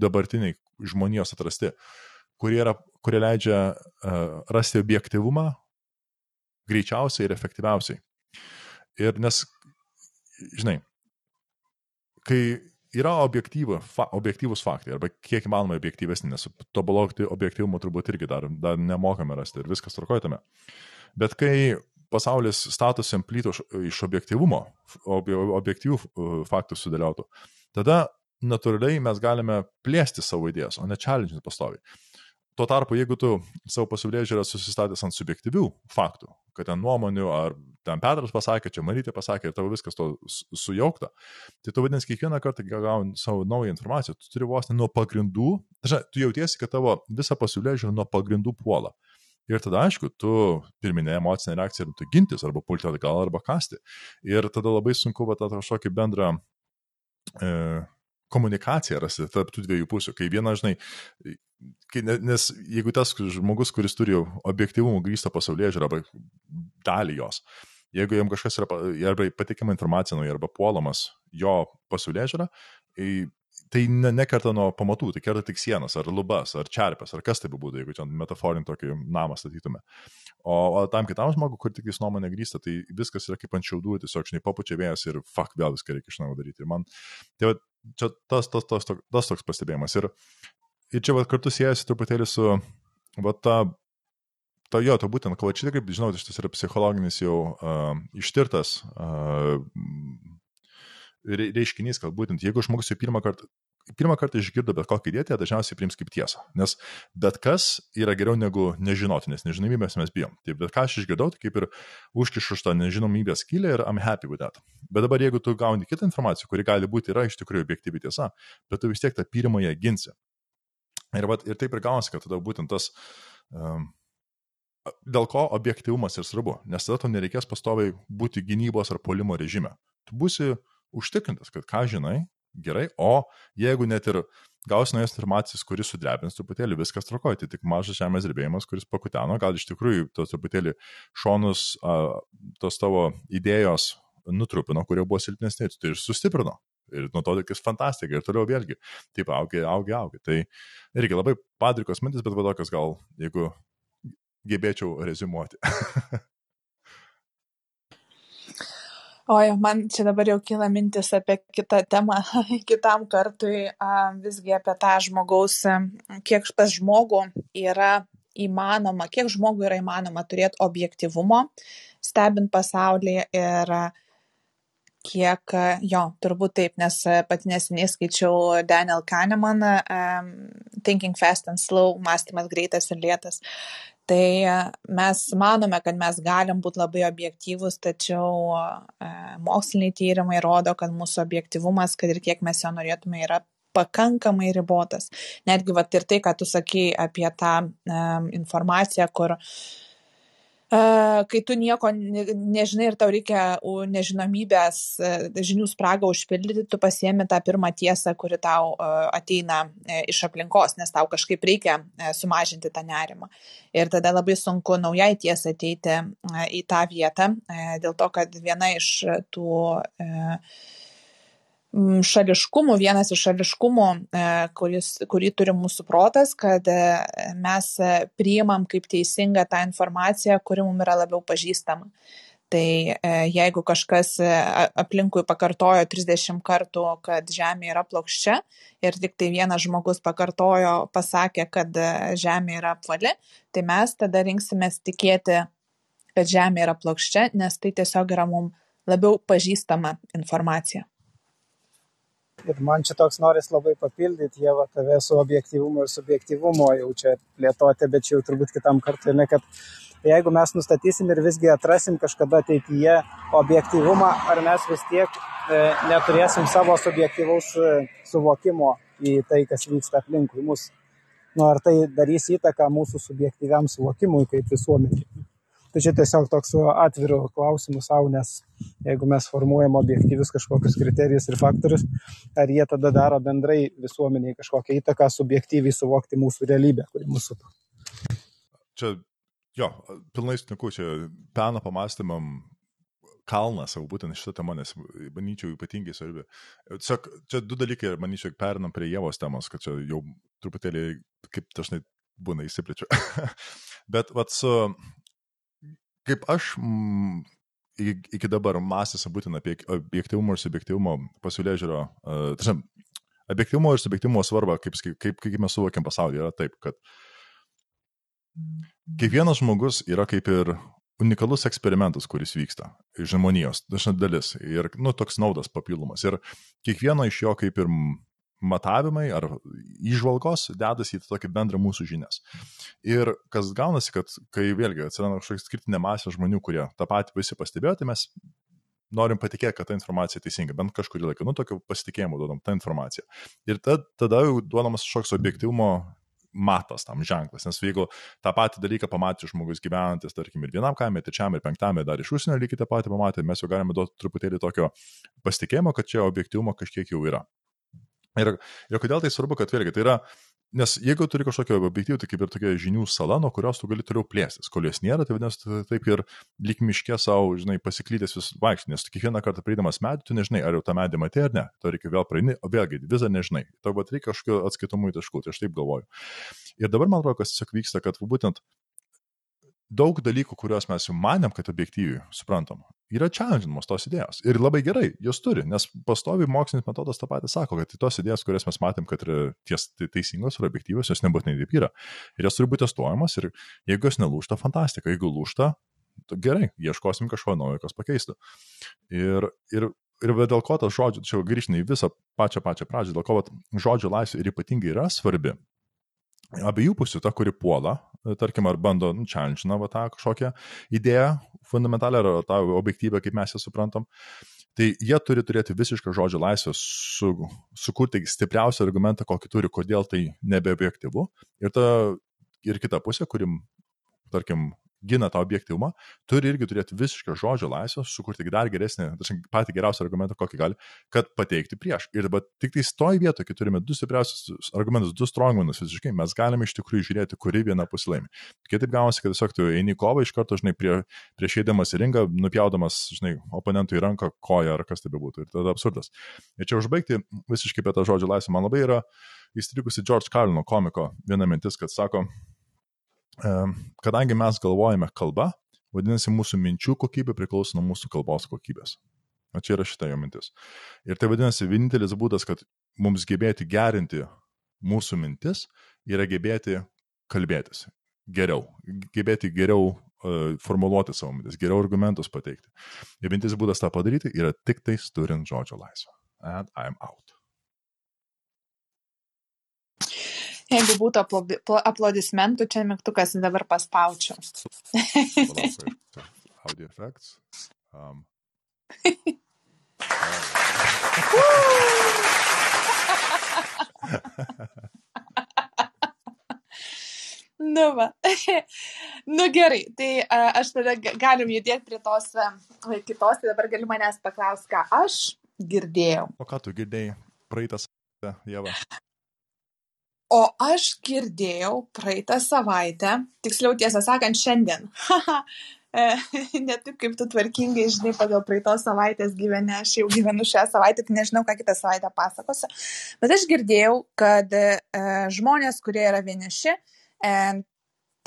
dabartiniai žmonijos atrasti, kurie, yra, kurie leidžia uh, rasti objektivumą greičiausiai ir efektyviausiai. Ir nes, žinai, kai yra objektyvų, fa, objektyvus faktai, arba kiek įmanoma objektyvesni, nes tobulokti objektyvumo turbūt irgi dar, dar nemokame rasti ir viskas tvarkojame. Bet kai pasaulis statosi ant plytų iš objektivumo, objektyvių e, faktų sudėliotų, tada natūraliai mes galime plėsti savo idėjas, o ne challenge pastoviai. Tuo tarpu, jeigu tu savo pasaulyje žiūrė susistatęs ant subjektyvių faktų, kad ten nuomonių, ar ten Petras pasakė, čia Marytė pasakė ir tavo viskas to sujaukta, tai tu vadinasi kiekvieną kartą, kai gauni savo naują informaciją, tu turi vos ne nuo pagrindų, žinai, tu jautiesi, kad tavo visa pasaulyje žiūrė nuo pagrindų puola. Ir tada, aišku, tu pirminė emocinė reakcija yra tu gintis arba pulti atgal arba kasti. Ir tada labai sunku va tą kažkokį bendrą e, komunikaciją rasti tarp tų dviejų pusių. Kai viena, žinai, nes jeigu tas žmogus, kuris turi objektivumą grįstą pasaulyje žiūrą arba dalį jos, jeigu jam kažkas yra arba patikima informacija, arba puolamas jo pasaulyje žiūrą, tai ne, nekerta nuo pamatų, tai kerta tik sienas, ar lubas, ar čerpės, ar kas tai būtų, jeigu čia metaforinį tokį namą statytume. O, o tam kitam žmogui, kur tik jis nuomonė grįsta, tai viskas yra kaip ant šiaudų, tiesiog, žinai, papučia vėjas ir fuck, vėl viską reikia iš naujo daryti. Ir man, tai va, čia tas, tas, tas, tas, tas toks pastebėjimas. Ir, ir čia va, kartu siejasi truputėlį su, va, ta ta jo, to būtent, kva čia, kaip žinau, šitas yra psichologinis jau uh, ištirtas uh, reiškinys, kad būtent jeigu žmogus jau pirmą kartą, pirmą kartą išgirdo bet kokį idėją, dažniausiai priims kaip tiesą. Nes bet kas yra geriau negu nežinoti, nes nežinomybės mes bijom. Tai bet ką aš išgirdau, tai kaip ir užkišu tą nežinomybės skylę ir I'm happy with that. Bet dabar jeigu tu gauni kitą informaciją, kuri gali būti yra iš tikrųjų objektyvi tiesa, bet tu vis tiek tą pirmąją ginsi. Ir, vat, ir taip ir gaunasi, kad tada būtent tas um, dėl ko objektivumas ir svarbu, nes tada tau nereikės pastoviai būti gynybos ar polimo režime. Tu būsi užtikrintas, kad ką žinai, gerai, o jeigu net ir gausi naujas informacijas, kuris sudrebins truputėlį, viskas trakoja, tai tik mažas žemės drebėjimas, kuris pakuteno, gal iš tikrųjų tos truputėlį šonus, a, tos tavo idėjos nutrupino, kurie buvo silpnesni, tai ir sustiprino. Ir nuo to tikis fantastika ir toliau vėlgi. Taip, augia, augia, augia. Tai irgi labai padrikos mintis, bet vadokas gal, jeigu gebėčiau rezumuoti. Oi, man čia dabar jau kyla mintis apie kitą temą, kitam kartui, visgi apie tą žmogaus, kiek pas žmogų yra įmanoma, kiek žmogų yra įmanoma turėti objektivumo, stebint pasaulį ir kiek, jo, turbūt taip, nes pati neseniai skaičiau Daniel Kahneman, um, Thinking Fast and Slow, mąstymas greitas ir lėtas. Tai e, mes manome kad mes galim būt labai objektyvūs tačiau e, moksliniai tyrimai rodo kad mūsų objektyvumas kad ir kiek mes jo norėtume yra pakankamai ribotas. Netgi vat ir tai ką tu sakei apie tą um, informaciją kur uh, kai tu nieko nežinai ir tau reikia nežinomybės e, žinių spragą užpildyti, tu pasiemi tą pirmą tiesą, kuri tau e, ateina e, iš aplinkos, nes tau kažkaip reikia sumažinti tą nerimą. Ir tada labai sunku naujai tiesai ateiti į tą vietą, dėl to, kad viena iš tų Mm, šališkumų, vienas iš šališkumų, e, kuris, kurį turi mūsų protas, kad e, mes e, priimam kaip teisingą tą informaciją, kuri mums yra labiau pažįstama. Tai jeigu kažkas aplinkui pakartojo 30 kartų, kad Žemė yra plokščia ir tik tai vienas žmogus pakartojo, pasakė, kad Žemė yra apvali, tai mes tada rinksimės tikėti, kad Žemė yra plokščia, nes tai tiesiog yra mums labiau pažįstama informacija ir man čia toks noris labai papildyti, jie va tave su objektivumu ir subjektivumu jau čia plėtoti, bet čia jau turbūt kitam kartui, ne, kad jeigu mes nustatysim ir visgi atrasim kažkada ateityje objektivumą, ar mes vis tiek e, neturėsim savo subjektivaus e, suvokimo į tai, kas vyksta aplinkui mus. Nu, ar tai darys įtaką mūsų subjektyviam suvokimui kaip visuomeniai? Tai čia tiesiog toks atvirų klausimų savo, nes jeigu mes formuojam objektyvius kažkokius kriterijus ir faktorius, ar jie tada daro bendrai visuomeniai kažkokią įtaką subjektyviai suvokti mūsų realybę, kuri mūsų. Čia, jo, pilnai sutinku, čia peno pamastymam kalnas, savo būtent šitą temą, nes manyčiau ypatingai svarbi. Tiesiog čia du dalykai, manyčiau, perinam prie Jėvos temos, kad čia jau truputėlį, kaip dažnai būna, įsiplėčiu. Bet vat su kaip aš mm, iki dabar mąstęs būtent apie objektivumo ir subjektivumo pasaulyje žiūro, uh, objektivumo ir subjektivumo svarbą, kaip, kaip, kaip mes suvokiam pasaulį, yra taip, kad kiekvienas žmogus yra kaip ir unikalus eksperimentas, kuris vyksta žmonijos, dažnai dalis ir, nu, toks naudas papildomas. Ir kiekvieno iš jo kaip ir matavimai ar išvalgos dedasi į tokį bendrą mūsų žinias. Ir kas gaunasi, kad kai vėlgi atsiranda kažkokia skirtinė masė žmonių, kurie tą patį visi pastebėjo, tai mes norim patikėti, kad ta informacija teisinga, bent kažkurį laiką, nu tokio pasitikėjimo duodam tą informaciją. Ir tada, tada jau duodamas kažkoks objektivumo matas tam ženklas, nes jeigu tą patį dalyką pamatė žmogus gyvenantis, tarkim, ir vienam kaime, trečiam ir penktam, ir dar iš užsienio lygiai tą patį pamatė, mes jau galime duoti truputėlį tokio pasitikėjimo, kad čia objektivumo kažkiek jau yra. Ir, ir kodėl tai svarbu, kad vėlgi tai yra Nes jeigu turi kažkokio objektyvų, tai kaip ir tokia žinių sala, nuo kurios tu gali toliau plėstis. Kol jos nėra, tai vadinasi, tu taip ir lyg miškė savo, žinai, pasiklytęs vis vaikščioti, nes tu kiekvieną kartą prieidamas medį, tu nežinai, ar jau tą medį matė ar ne. Tu reikia vėl praeini, o vėlgi, visą nežinai. Tau bet reikia kažkokio atskaitomųjų taškų, tai aš taip galvoju. Ir dabar man atrodo, kas tiesiog vyksta, kad būtent daug dalykų, kuriuos mes jau manėm, kad objektyviai suprantam, yra challenginamos tos idėjos. Ir labai gerai, jos turi, nes pastovi mokslinis metodas tą patį sako, kad tos idėjos, kurias mes matėm, kad yra ties, tai teisingos ir objektyvios, jos nebūtinai taip yra. Ir jos turi būti testuojamos ir jeigu jos nelūšta, fantastika. Jeigu lūšta, tai gerai, ieškosim kažko naujo, kas pakeistų. Ir, ir Ir dėl ko tas žodžių, čia grįžtinai į visą pačią pačią pradžią, dėl ko vat, žodžio laisvė ir ypatingai yra svarbi, abiejų pusių, ta, kuri puola, tarkim, ar bando, nu, challenge, va tą kažkokią idėją fundamentalią ar tą objektyvę, kaip mes ją suprantam, tai jie turi turėti visišką žodžio laisvę su, sukurti stipriausią argumentą, kokį turi, kodėl tai nebeobjektyvu. Ir, ta, ir kita pusė, kuri, tarkim, gina tą objektivumą, turi irgi turėti visišką žodžio laisvę, sukurti dar geresnį, patį geriausią argumentą, kokį gali, kad pateikti prieš. Ir dabar tik tai stoj vietoje, kai turime du stipriausius argumentus, du strongmanus visiškai, mes galime iš tikrųjų žiūrėti, kuri viena pusė laimi. Kitaip gaunasi, kad tiesiog tu eini į kovą iš karto, žinai, prie, prieš eidamas į ringą, nupjaudamas, žinai, oponentui ranką, koją ar kas tai bebūtų. Ir tada absurdas. Ir čia užbaigti visiškai apie tą žodžio laisvę, man labai yra įstrigusi George Carlino komiko viena mintis, kad sako, kadangi mes galvojame kalbą, vadinasi, mūsų minčių kokybė priklauso nuo mūsų kalbos kokybės. O čia yra šita jo mintis. Ir tai vadinasi, vienintelis būdas, kad mums gebėti gerinti mūsų mintis, yra gebėti kalbėtis geriau, gebėti geriau uh, formuluoti savo mintis, geriau argumentus pateikti. Ir vienintelis būdas tą padaryti yra tik tais turint žodžio laisvę. And I'm out. Jeigu būtų aplodi, aplodismentų, čia mygtukas dabar paspaučiau. Audio effects. Um. nu, va. nu gerai, tai a, aš tada galim judėti prie tos kitos, tai dabar gali manęs paklausti, ką aš girdėjau. O ką tu girdėjai praeitą savaitę, Jeva? O aš girdėjau praeitą savaitę, tiksliau tiesą sakant, šiandien. E, ne taip, kaip tu tvarkingai, žinai, pagal praeitos savaitės gyveni, aš jau gyvenu šią savaitę, tai nežinau, ką kitą savaitę pasakosiu. Bet aš girdėjau, kad e, žmonės, kurie yra vieniši, e,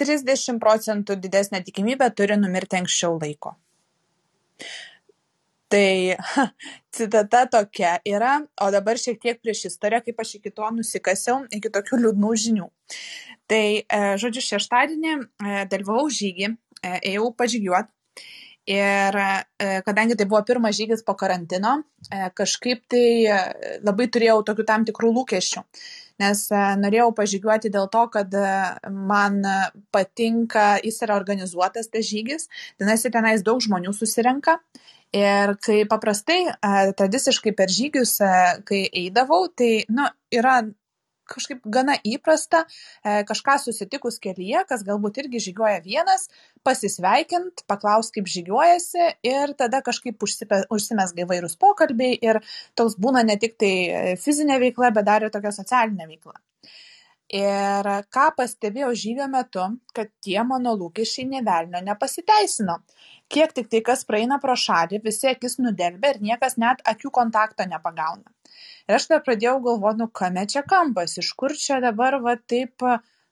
30 procentų didesnė tikimybė turi numirti anksčiau laiko. Tai ha, citata tokia yra, o dabar šiek tiek prieš istoriją, kaip aš iki to nusikasiau, iki tokių liūdnų žinių. Tai, e, žodžiu, šeštadienį e, dalyvau žygį, e, ėjau pažygiuoti. Ir kadangi tai buvo pirmas žygis po karantino, kažkaip tai labai turėjau tokių tam tikrų lūkesčių. Nes norėjau pažygiuoti dėl to, kad man patinka, jis yra organizuotas tas žygis, tenais ir tenais daug žmonių susirenka Ir kai paprastai, tradiciškai per žygius, kai eidavau, tai, nu, yra kažkaip gana įprasta kažką susitikus kelyje, kas galbūt irgi žygiuoja vienas, pasisveikint, paklaus, kaip žygiuojasi ir tada kažkaip užsimesga įvairūs pokalbiai ir toks būna ne tik tai fizinė veikla, bet dar ir tokia socialinė veikla. Ir ką pastebėjau žygio metu, kad tie mano lūkesčiai nevelnio nepasiteisino. Kiek tik tai kas praeina pro šalį, visi akis nudelbė ir niekas net akių kontakto nepagauna. Ir aš tada pradėjau galvoti, nu kame čia kampas, iš kur čia dabar va taip,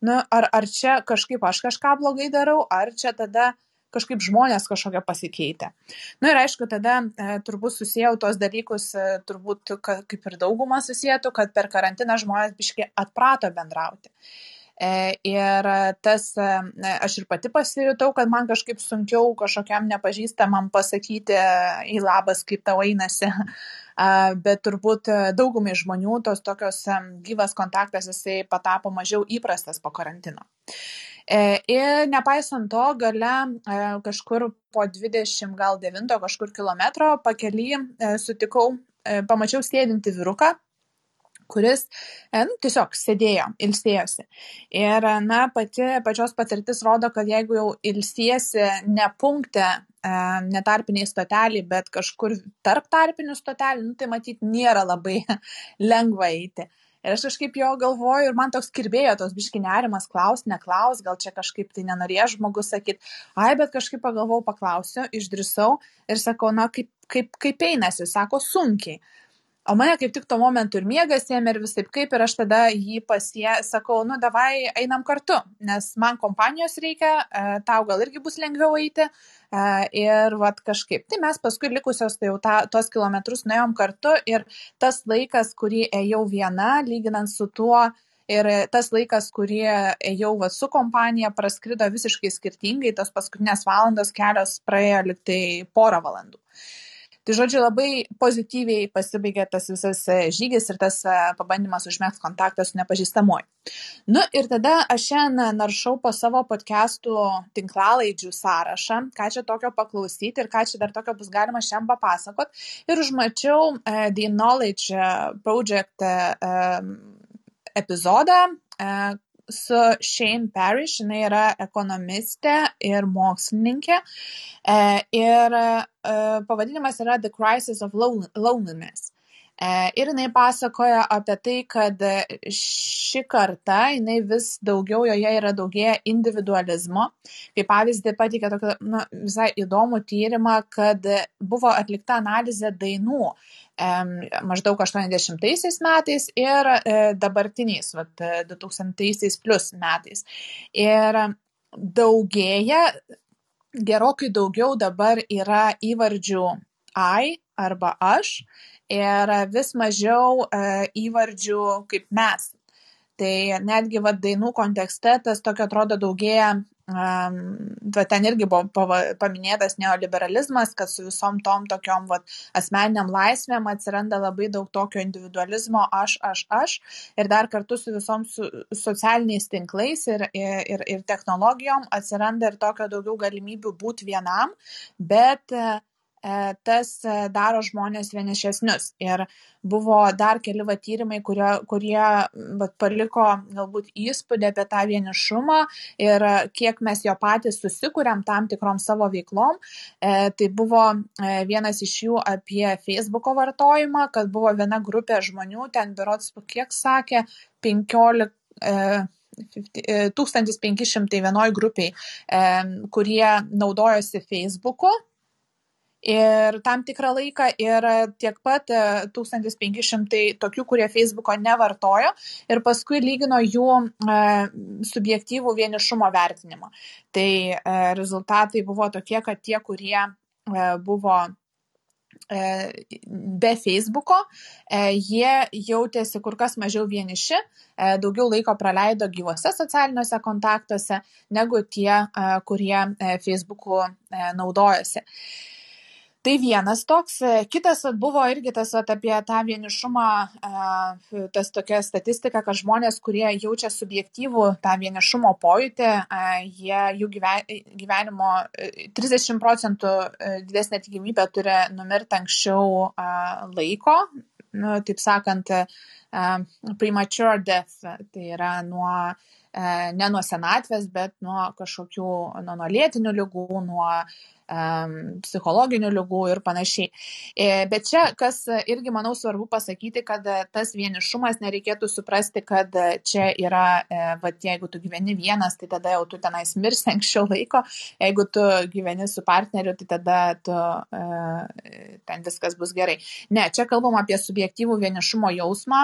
nu ar, ar čia kažkaip aš kažką blogai darau, ar čia tada kažkaip žmonės kažkokie pasikeitę. Na nu, ir aišku, tada e, turbūt susijau tos dalykus, e, turbūt ka, kaip ir daugumą susijėtų, kad per karantiną žmonės biškai atprato bendrauti. E, ir tas, e, aš ir pati pasijutau, kad man kažkaip sunkiau kažkokiam nepažįstamam pasakyti į labas, kaip tau einasi, bet turbūt daugumai žmonių tos tokios gyvas kontaktas jisai patapo mažiau įprastas po karantino. E, ir nepaisant to, gale e, kažkur po 20 gal 9 kažkur kilometro pakely e, sutikau, pamačiau sėdinti vyruką, kuris nu, tiesiog sėdėjo, ilsėjosi. Ir, na, pati pačios patirtis rodo, kad jeigu jau ilsiesi ne punkte, ne tarpiniai stoteliai, bet kažkur tarp tarpinių stotelių, nu, tai matyti nėra labai lengva eiti. Ir aš kažkaip jo galvoju ir man toks kirbėjo tos biškinerimas, klaus, neklaus, gal čia kažkaip tai nenorėjo žmogus sakyti, ai, bet kažkaip pagalvojau, paklausiu, išdrisau ir sakau, na, kaip, kaip, kaip einasi, sako, sunkiai. O mane kaip tik tuo momentu ir miegas ėmė ir visaip kaip, ir aš tada jį pasie, sakau, nu davai einam kartu, nes man kompanijos reikia, e, tau gal irgi bus lengviau eiti. E, ir vat kažkaip. Tai mes paskui likusios tai jau ta, tos kilometrus nuėjom kartu ir tas laikas, kurį ėjau viena, lyginant su tuo, ir tas laikas, kurį ėjau va, su kompanija, praskrido visiškai skirtingai, tos paskutinės valandos kelios praėjo liktai porą valandų. Tai žodžiu, labai pozityviai pasibaigė tas visas e, žygis ir tas e, pabandymas užmėgti kontaktą su nepažįstamuoju. Nu ir tada aš šiandien naršau po savo podcastų tinklalaidžių sąrašą, ką čia tokio paklausyti ir ką čia dar tokio bus galima šiandien papasakot. Ir užmačiau uh, The Knowledge Project uh, epizodą, su Shane Parrish, jinai yra ekonomistė ir mokslininkė. E, ir e, pavadinimas yra The Crisis of Loneliness. E, ir jinai pasakoja apie tai, kad ši karta, jinai vis daugiau joje yra daugėja individualizmo. Kaip pavyzdį patikė tokį nu, visai įdomų tyrimą, kad buvo atlikta analizė dainų maždaug 80 metais ir e, dabartiniais, vat, 2000 plus metais. Ir daugėja, gerokai daugiau dabar yra įvardžių I arba aš ir vis mažiau e, įvardžių kaip mes. Tai netgi vad dainų kontekste tas tokio atrodo daugėja, va, ten irgi buvo pava, paminėtas neoliberalizmas, kad su visom tom tokiom va, asmeniniam laisvėm atsiranda labai daug tokio individualizmo aš, aš, aš ir dar kartu su visom su, socialiniais tinklais ir, ir, ir technologijom atsiranda ir tokio daugiau galimybių būti vienam, bet uh, tas e, daro žmonės vienišesnius. Ir buvo dar keli va tyrimai, kurie, kurie va, paliko galbūt įspūdį apie tą vienišumą ir kiek mes jo patys susikūrėm tam tikrom savo veiklom. E, tai buvo e, vienas iš jų apie Facebooko vartojimą, kad buvo viena grupė žmonių, ten berots, kiek sakė, 15. E, 1501 grupiai, kurie naudojosi Facebooku ir tam tikrą laiką ir tiek pat 1500 e, tokių, kurie Facebooko nevartojo ir paskui lygino jų e, subjektyvų vienišumo vertinimą. Tai e, rezultatai buvo tokie, kad tie, kurie buvo be Facebooko, jie jautėsi kur kas mažiau vieniši, daugiau laiko praleido gyvose socialiniuose kontaktuose negu tie, kurie Facebooku naudojasi. Tai vienas toks. Kitas buvo irgi tas at, apie tą vienišumą, tas tokia statistika, kad žmonės, kurie jaučia subjektyvų tą vienišumo pojūtį, jie jų gyvenimo 30 procentų didesnė tikimybė turi numirti anksčiau laiko, nu, taip sakant, premature death, tai yra nuo ne nuo senatvės, bet nuo kažkokių, nuo, nuo lėtinių lygų, nuo psichologinių lygų ir panašiai. E, bet čia, kas irgi, manau, svarbu pasakyti, kad tas vienišumas nereikėtų suprasti, kad čia yra, e, va, jeigu tu gyveni vienas, tai tada jau tu tenais mirsi anksčiau laiko, jeigu tu gyveni su partneriu, tai tada tu, e, ten viskas bus gerai. Ne, čia kalbam apie subjektyvų vienišumo jausmą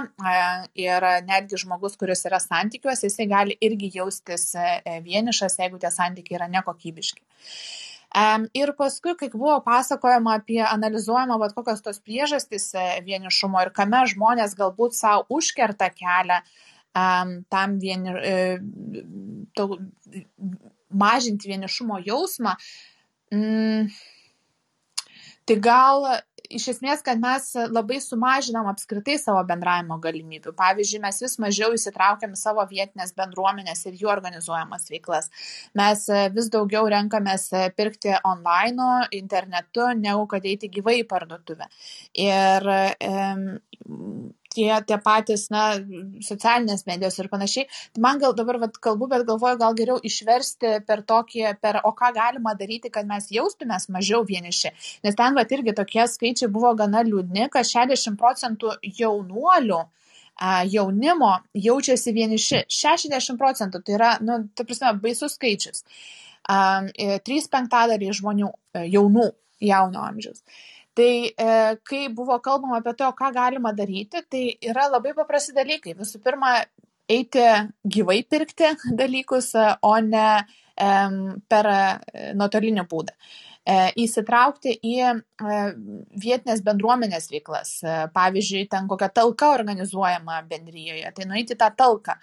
ir netgi žmogus, kuris yra santykiuose, jisai gali irgi jaustis vienišas, jeigu tie santykiai yra nekokybiški. Ir paskui, kai buvo pasakojama apie analizuojama, vad kokios tos priežastys e, vienišumo ir kame žmonės galbūt savo užkerta kelią tam vieni, uh, to, mažinti vienišumo jausmą, mm, tai gal iš esmės, kad mes labai sumažinam apskritai savo bendravimo galimybių. Pavyzdžiui, mes vis mažiau įsitraukiam į savo vietinės bendruomenės ir jų organizuojamas veiklas. Mes vis daugiau renkamės pirkti online, internetu, negu kad eiti gyvai į parduotuvę. Ir e, tie, tie patys, na, socialinės medijos ir panašiai. Tai man gal dabar vat, kalbu, bet galvoju, gal geriau išversti per tokį, per, o ką galima daryti, kad mes jaustumės mažiau vieniši. Nes ten vat irgi tokie skaičiai buvo gana liūdni, kad 60 procentų jaunuolių jaunimo jaučiasi vieniši. 60 procentų, tai yra, nu, ta prasme, baisus skaičius. 3 penktadaliai žmonių e, jaunų, jauno amžiaus. Tai e, kai buvo kalbama apie to, ką galima daryti, tai yra labai paprasti dalykai. Visų pirma, eiti gyvai pirkti dalykus, o ne e, per nuotolinį būdą. E, įsitraukti į e, vietinės bendruomenės veiklas. E, pavyzdžiui, ten kokia talka organizuojama bendryjoje, tai nueiti tą talką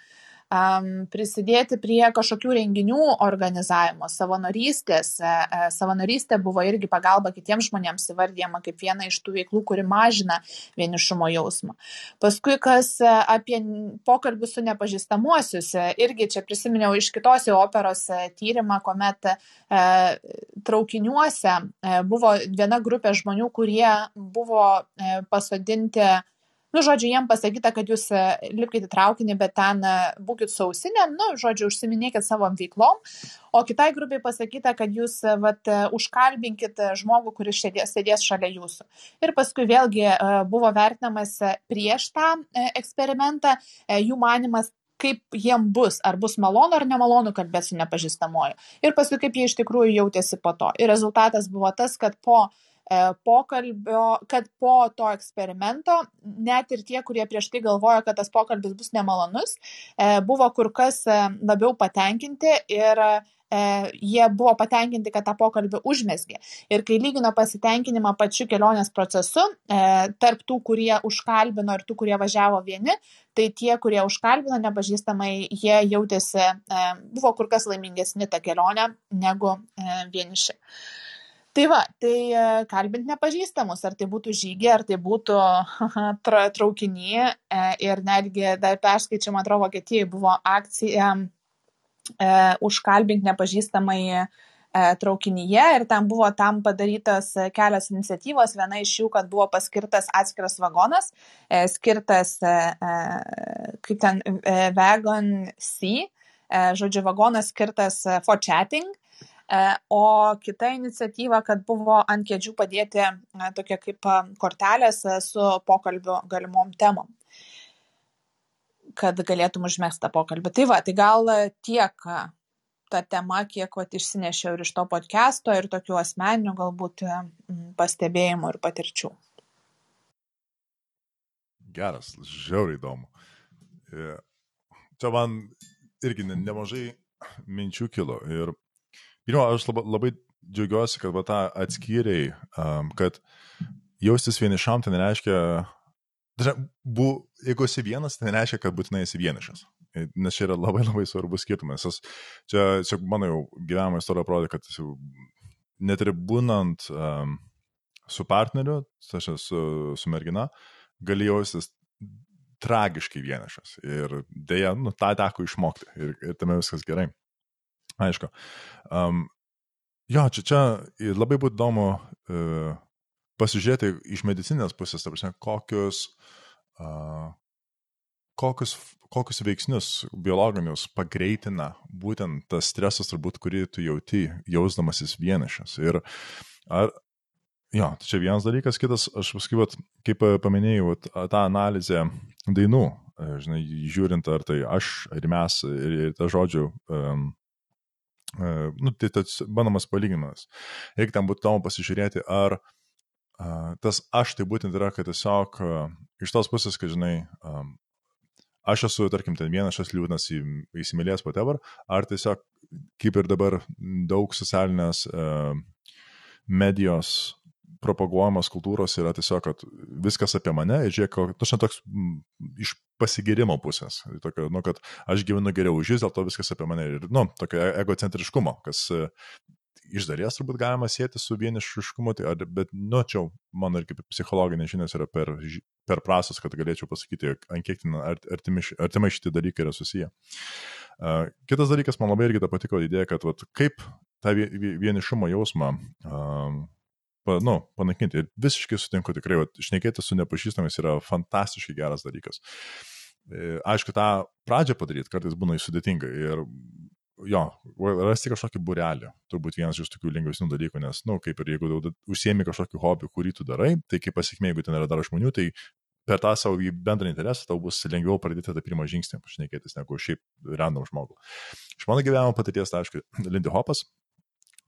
um, prisidėti prie kažkokių renginių organizavimo, savanorystės. E, e, savanorystė buvo irgi pagalba kitiems žmonėms įvardyjama kaip viena iš tų veiklų, kuri mažina vienišumo jausmą. Paskui, kas e, apie pokalbį su nepažįstamuosius, irgi čia prisiminiau iš kitos operos tyrimą, kuomet traukiniuose buvo viena grupė žmonių, kurie buvo pasodinti nu, žodžiu, jiem pasakyta, kad jūs e, lipkite traukinį, bet ten e, būkite sausinėm, nu, žodžiu, užsiminėkit savo veiklom, o kitai grupiai pasakyta, kad jūs, e, vat, užkalbinkit žmogų, kuris sėdės, sėdės šalia jūsų. Ir paskui vėlgi buvo vertinamas prieš tą eksperimentą jų manimas, kaip jiem bus, ar bus malonu ar nemalonu kalbėti su nepažįstamoju. Ir paskui kaip jie iš tikrųjų jautėsi po to. Ir rezultatas buvo tas, kad po E, pokalbio, kad po to eksperimento net ir tie, kurie prieš tai galvojo, kad tas pokalbis bus nemalonus, e, buvo kur kas e, labiau patenkinti ir jie buvo patenkinti, kad tą pokalbį užmesgė. Ir kai lygino pasitenkinimą pačiu kelionės procesu, tarp tų, kurie užkalbino ir tų, kurie važiavo vieni, tai tie, kurie užkalbino nepažįstamai, jie jautėsi, buvo kur kas laimingesni tą kelionę negu vieniši tai va tai e, kalbint nepažįstamus ar tai būtų žygy ar tai būtų tra traukiny e, ir netgi dar perskaičiau man atrodo vokietijoj buvo akcija e, užkalbink nepažįstamai traukinyje ir ten buvo tam padarytos kelios iniciatyvos. Viena iš jų, kad buvo paskirtas atskiras vagonas, skirtas kaip ten Wagon C, žodžiu, vagonas skirtas for chatting o kita iniciatyva, kad buvo ant kėdžių padėti e, tokie kaip e, kortelės su pokalbio galimom temom kad galėtum užmėgti tą pokalbį. Tai va, tai gal tiek ta tema, kiek vat, išsinešiau ir iš to podcast'o, ir tokių asmeninių galbūt pastebėjimų ir patirčių. Geras, žiauriai įdomu. Čia man irgi nemažai minčių kilo ir Pirma, aš labai, labai džiaugiuosi, kad va, tą atskyrėjai, um, kad jaustis vienišam tai nereiškia, bu, jeigu esi vienas, tai nereiškia, kad būtinai esi vienišas. Nes čia yra labai labai svarbus skirtumas. Aš, čia, čia mano jau gyvenimo istorija parodė, kad net ir būnant um, su partneriu, tai aš esu su mergina, gali jaustis tragiškai vienišas. Ir dėja, nu, tą teko išmokti. Ir, ir tame viskas gerai. Aišku. Um, jo, čia, čia labai būtų įdomu uh, pasižiūrėti iš medicinės pusės, prasme, kokius, uh, kokius, kokius veiksnius biologinius pagreitina būtent tas stresas, turbūt, kurį tu jauti, jausdamasis vienišas. Ir ar, jo, tai čia vienas dalykas, kitas, aš paskui, vat, kaip paminėjau, vat, tą analizę dainų, žinai, žiūrint, ar tai aš, ar mes, ir, ir tą žodžių um, E, nu, tai tas bandomas palyginimas. Reikia tam būtų įdomu pasižiūrėti, ar uh, tas aš tai būtent yra, kad tiesiog uh, iš tos pusės, kad žinai, um, aš esu, tarkim, ten vienas šas liūdnas į, įsimylėjęs whatever, ar tiesiog kaip ir dabar daug socialinės medijos propaguojamos kultūros yra tiesiog, kad viskas apie mane ir žiūrėk, tu šiandien toks m, iš pasigirimo pusės, tokio, nu, kad aš gyvenu geriau už jūs, dėl to viskas apie mane ir, nu, tokio e, egocentriškumo, kas uh, iš dalies turbūt galima sėti su vienišiškumu, tai, ar, bet, nu, čia mano ir kaip psichologinės žinios yra per, per prasas, kad galėčiau pasakyti, ant kiek artimai šitie dalykai yra susiję. Uh, kitas dalykas, man labai irgi ta patiko idėja, kad vat, kaip tą vienišumo jausmą uh, pa, nu, panaikinti. Ir visiškai sutinku, tikrai, va, šnekėti su nepažįstamais yra fantastiškai geras dalykas. E, aišku, tą pradžią padaryti kartais būna sudėtinga ir jo, rasti kažkokį burelį, turbūt vienas iš tokių lengvesnių dalykų, nes, na, nu, kaip ir jeigu užsiemi kažkokį hobį, kurį tu darai, tai kaip pasiekmė, jeigu ten yra dar žmonių, tai per tą savo bendrą interesą tau bus lengviau pradėti tą pirmą žingsnį pašnekėtis negu šiaip random žmogų. Iš mano gyvenimo patirties, tai aišku, Lindy Hopas,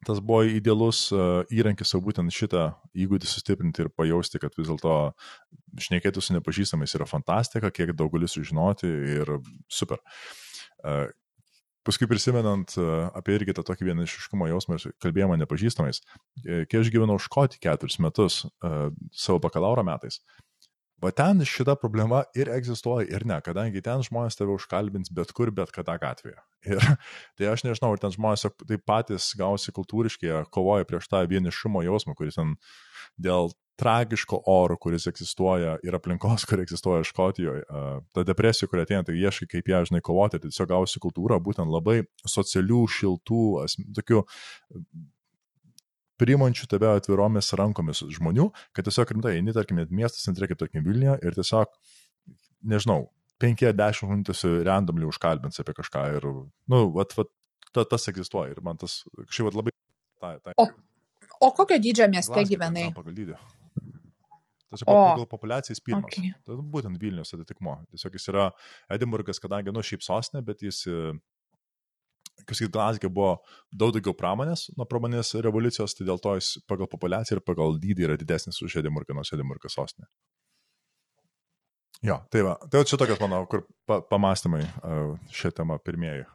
tas buvo idealus įrankis savo būtent šitą įgūdį sustiprinti ir pajausti, kad vis dėlto šnekėti su nepažįstamais yra fantastika, kiek daug gali sužinoti ir super. Paskui prisimenant apie irgi tą tokį vienišiškumo jausmą ir kalbėjimą nepažįstamais, kai aš gyvenau Škotį keturis metus savo bakalauro metais, Va ten šita problema ir egzistuoja ir ne, kadangi ten žmonės tave užkalbins bet kur, bet kada gatvėje. Ir tai aš nežinau, ar ten žmonės taip patys gausi kultūriškai, kovoja prieš tą vienišumo jausmą, kuris ten dėl tragiško oro, kuris egzistuoja ir aplinkos, kuri egzistuoja Škotijoje, ta depresija, kuri ateina, tai ieškai kaip ją, žinai, kovoti, tai tiesiog gausi kultūrą, būtent labai socialių, šiltų, tokių priimančių tave atviromis rankomis žmonių, kad tiesiog rimtai eini, tarkim, net miestas centre, kaip tarkim Vilniuje, ir tiesiog, nežinau, 5-10 žmonių randomly užkalbins apie kažką ir, nu, vat, vat, ta, tas egzistuoja ir man tas kažkaip labai... Ta, ta, o, o kokio dydžio mieste gyvenai? Pagal dydį. Tiesiog pagal populiacijos pirmas. Okay. Tai būtent Vilnius atitikmo. Tiesiog jis yra Edinburgas, kadangi, nu, šiaip sostinė, bet jis kaip sakyt, Glazge buvo daug daugiau pramonės nuo pramonės revoliucijos, tai dėl to jis pagal populiaciją ir pagal dydį yra didesnis už Edimurką, nors Edimurka sostinė. Jo, tai va, tai čia tokios mano, kur pa, pamastymai šią temą pirmieji.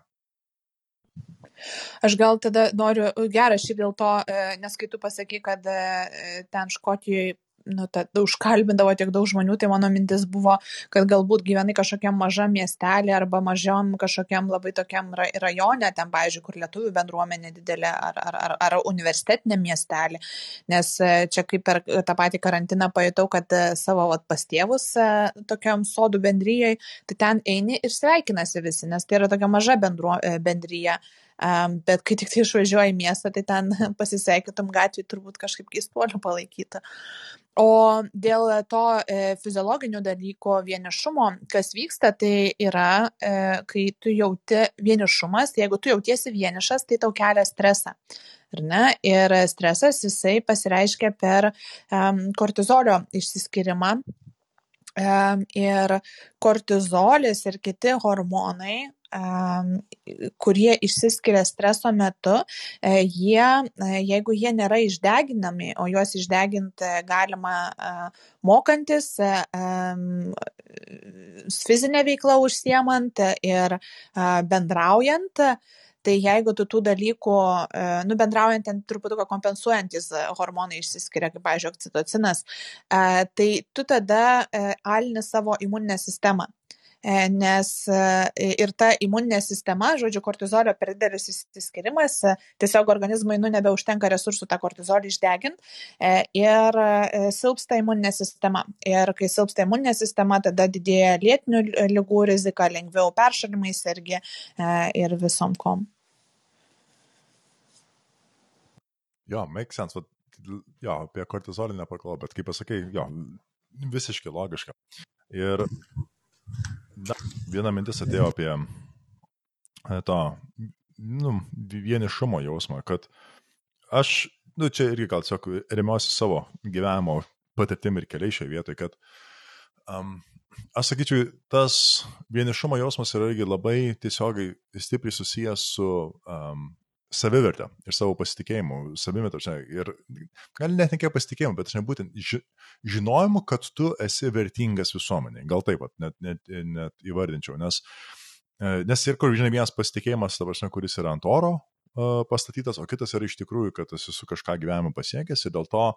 Aš gal tada noriu, geras šiaip dėl to, e, nes kai tu pasakai, kad e, ten Škotijoje nu, ta, užkalbindavo tiek daug žmonių, tai mano mintis buvo, kad galbūt gyvenai kažkokiam mažam miestelį arba mažiam kažkokiam labai tokiam rajone, ten, pavyzdžiui, kur lietuvių bendruomenė didelė ar, ar, ar, ar universitetinė miestelį. Nes e, čia kaip per tą patį karantiną pajutau, kad e, savo vat, pas tėvus e, tokiam sodų bendryjai, tai ten eini ir sveikinasi visi, nes tai yra tokia maža bendruo, bendryje. Um, bet kai tik tai išvažiuoji į miestą, tai ten pasisveikytum gatvį turbūt kažkaip keistuolių palaikyta. O dėl to e, fiziologinių dalykų vienišumo, kas vyksta, tai yra, e, kai tu jauti vienišumas, jeigu tu jautiesi vienišas, tai tau kelia stresą. Ir stresas jisai pasireiškia per kortizolio išsiskirimą. Ir kortizolis ir kiti hormonai kurie išsiskiria streso metu, e, jie, e, jeigu jie nėra išdeginami, o juos išdeginti galima e, mokantis, fizinė veikla užsiemant ir bendraujant, Tai jeigu tu tų dalykų, nu, bendraujant ten truputį kompensuojantis hormonai išsiskiria, kaip, pavyzdžiui, oksitocinas, tai tu tada alini savo imuninę sistemą. E, nes e, ir ta imuninė sistema, žodžiu, kortizolio per didelis įsiskirimas, e, tiesiog organizmui nu nebeužtenka resursų tą kortizolį išdeginti ir silpsta imuninė sistema. Ir kai silpsta imuninė sistema, tada didėja lėtinių lygų rizika, lengviau peršalimai sergi ir visom kom. Jo, make sense. Vat, jo, apie kortizolį nepakalbėjau, bet kaip pasakai, jo, visiškai logiška. Ir viena mintis atėjo apie e, to nu, vienišumo jausmą, kad aš, nu, čia irgi gal tiesiog remiuosi savo gyvenimo patirtim ir keliai šioje vietoje, kad um, aš sakyčiau, tas vienišumo jausmas yra irgi labai tiesiogiai stipriai susijęs su um, savivertę ir savo pasitikėjimu, savimi, ir gal net ne kiek pasitikėjimu, bet aš nebūtent ži, žinojimu, kad tu esi vertingas visuomeniai. Gal taip pat net, net, net įvardinčiau, nes, e, nes ir kur, žinai, vienas pasitikėjimas, ta prasme, kuris yra ant oro e, pastatytas, o kitas yra iš tikrųjų, kad esi su kažką gyvenime pasiekęs ir dėl to e,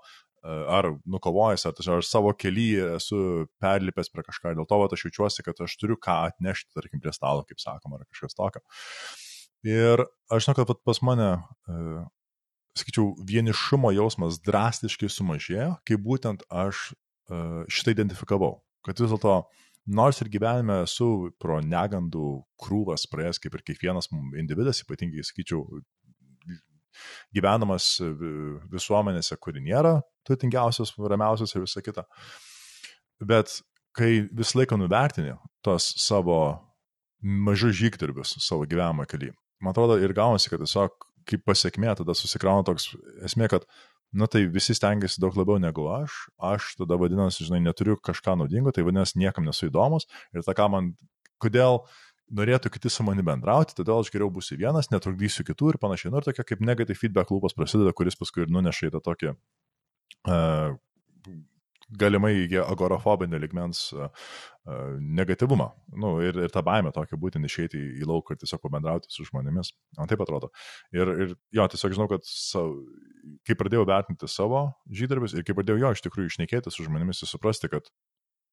ar nukovojęs, ar, ar savo kelyje esu perlipęs prie kažką, dėl to va, aš jaučiuosi, kad aš turiu ką atnešti, tarkim, prie stalo, kaip sakoma, ar kažkas tokio. Ir aš žinau, kad pas mane, e, sakyčiau, vienišumo jausmas drastiškai sumažėjo, kai būtent aš e, šitą identifikavau. Kad vis dėlto, nors ir gyvenime esu pro negandų krūvas praėjęs kaip ir kiekvienas individas, ypatingai, sakyčiau, gyvenamas visuomenėse, kuri nėra turtingiausios, ramiausios ir visa kita. Bet kai visą laiką nuvertini tos savo mažus žygdarbius savo gyvenimo kelyje, man atrodo, ir gaunasi, kad tiesiog kaip pasiekmė tada susikrauna toks esmė, kad nu tai visi stengiasi daug labiau negu aš, aš tada vadinasi, žinai, neturiu kažką naudingo, tai vadinasi, niekam nesu įdomus ir ta ką man, kodėl norėtų kiti su manimi bendrauti, todėl aš geriau būsiu vienas, netrukdysiu kitų ir panašiai. Nu ir tokia kaip negatyv feedback lūpas prasideda, kuris paskui ir nuneša į tą tokį uh, galimai iki agorofobinio ligmens uh, uh, negatyvumą. Nu, ir, ir tą baimę tokia būtent išeiti į, į lauką ir tiesiog pabendrauti su žmonėmis. Man taip atrodo. Ir, ir jo, tiesiog žinau, kad sa, kai pradėjau vertinti savo žydarbius ir kai pradėjau jo iš tikrųjų išnekėti su žmonėmis ir suprasti, kad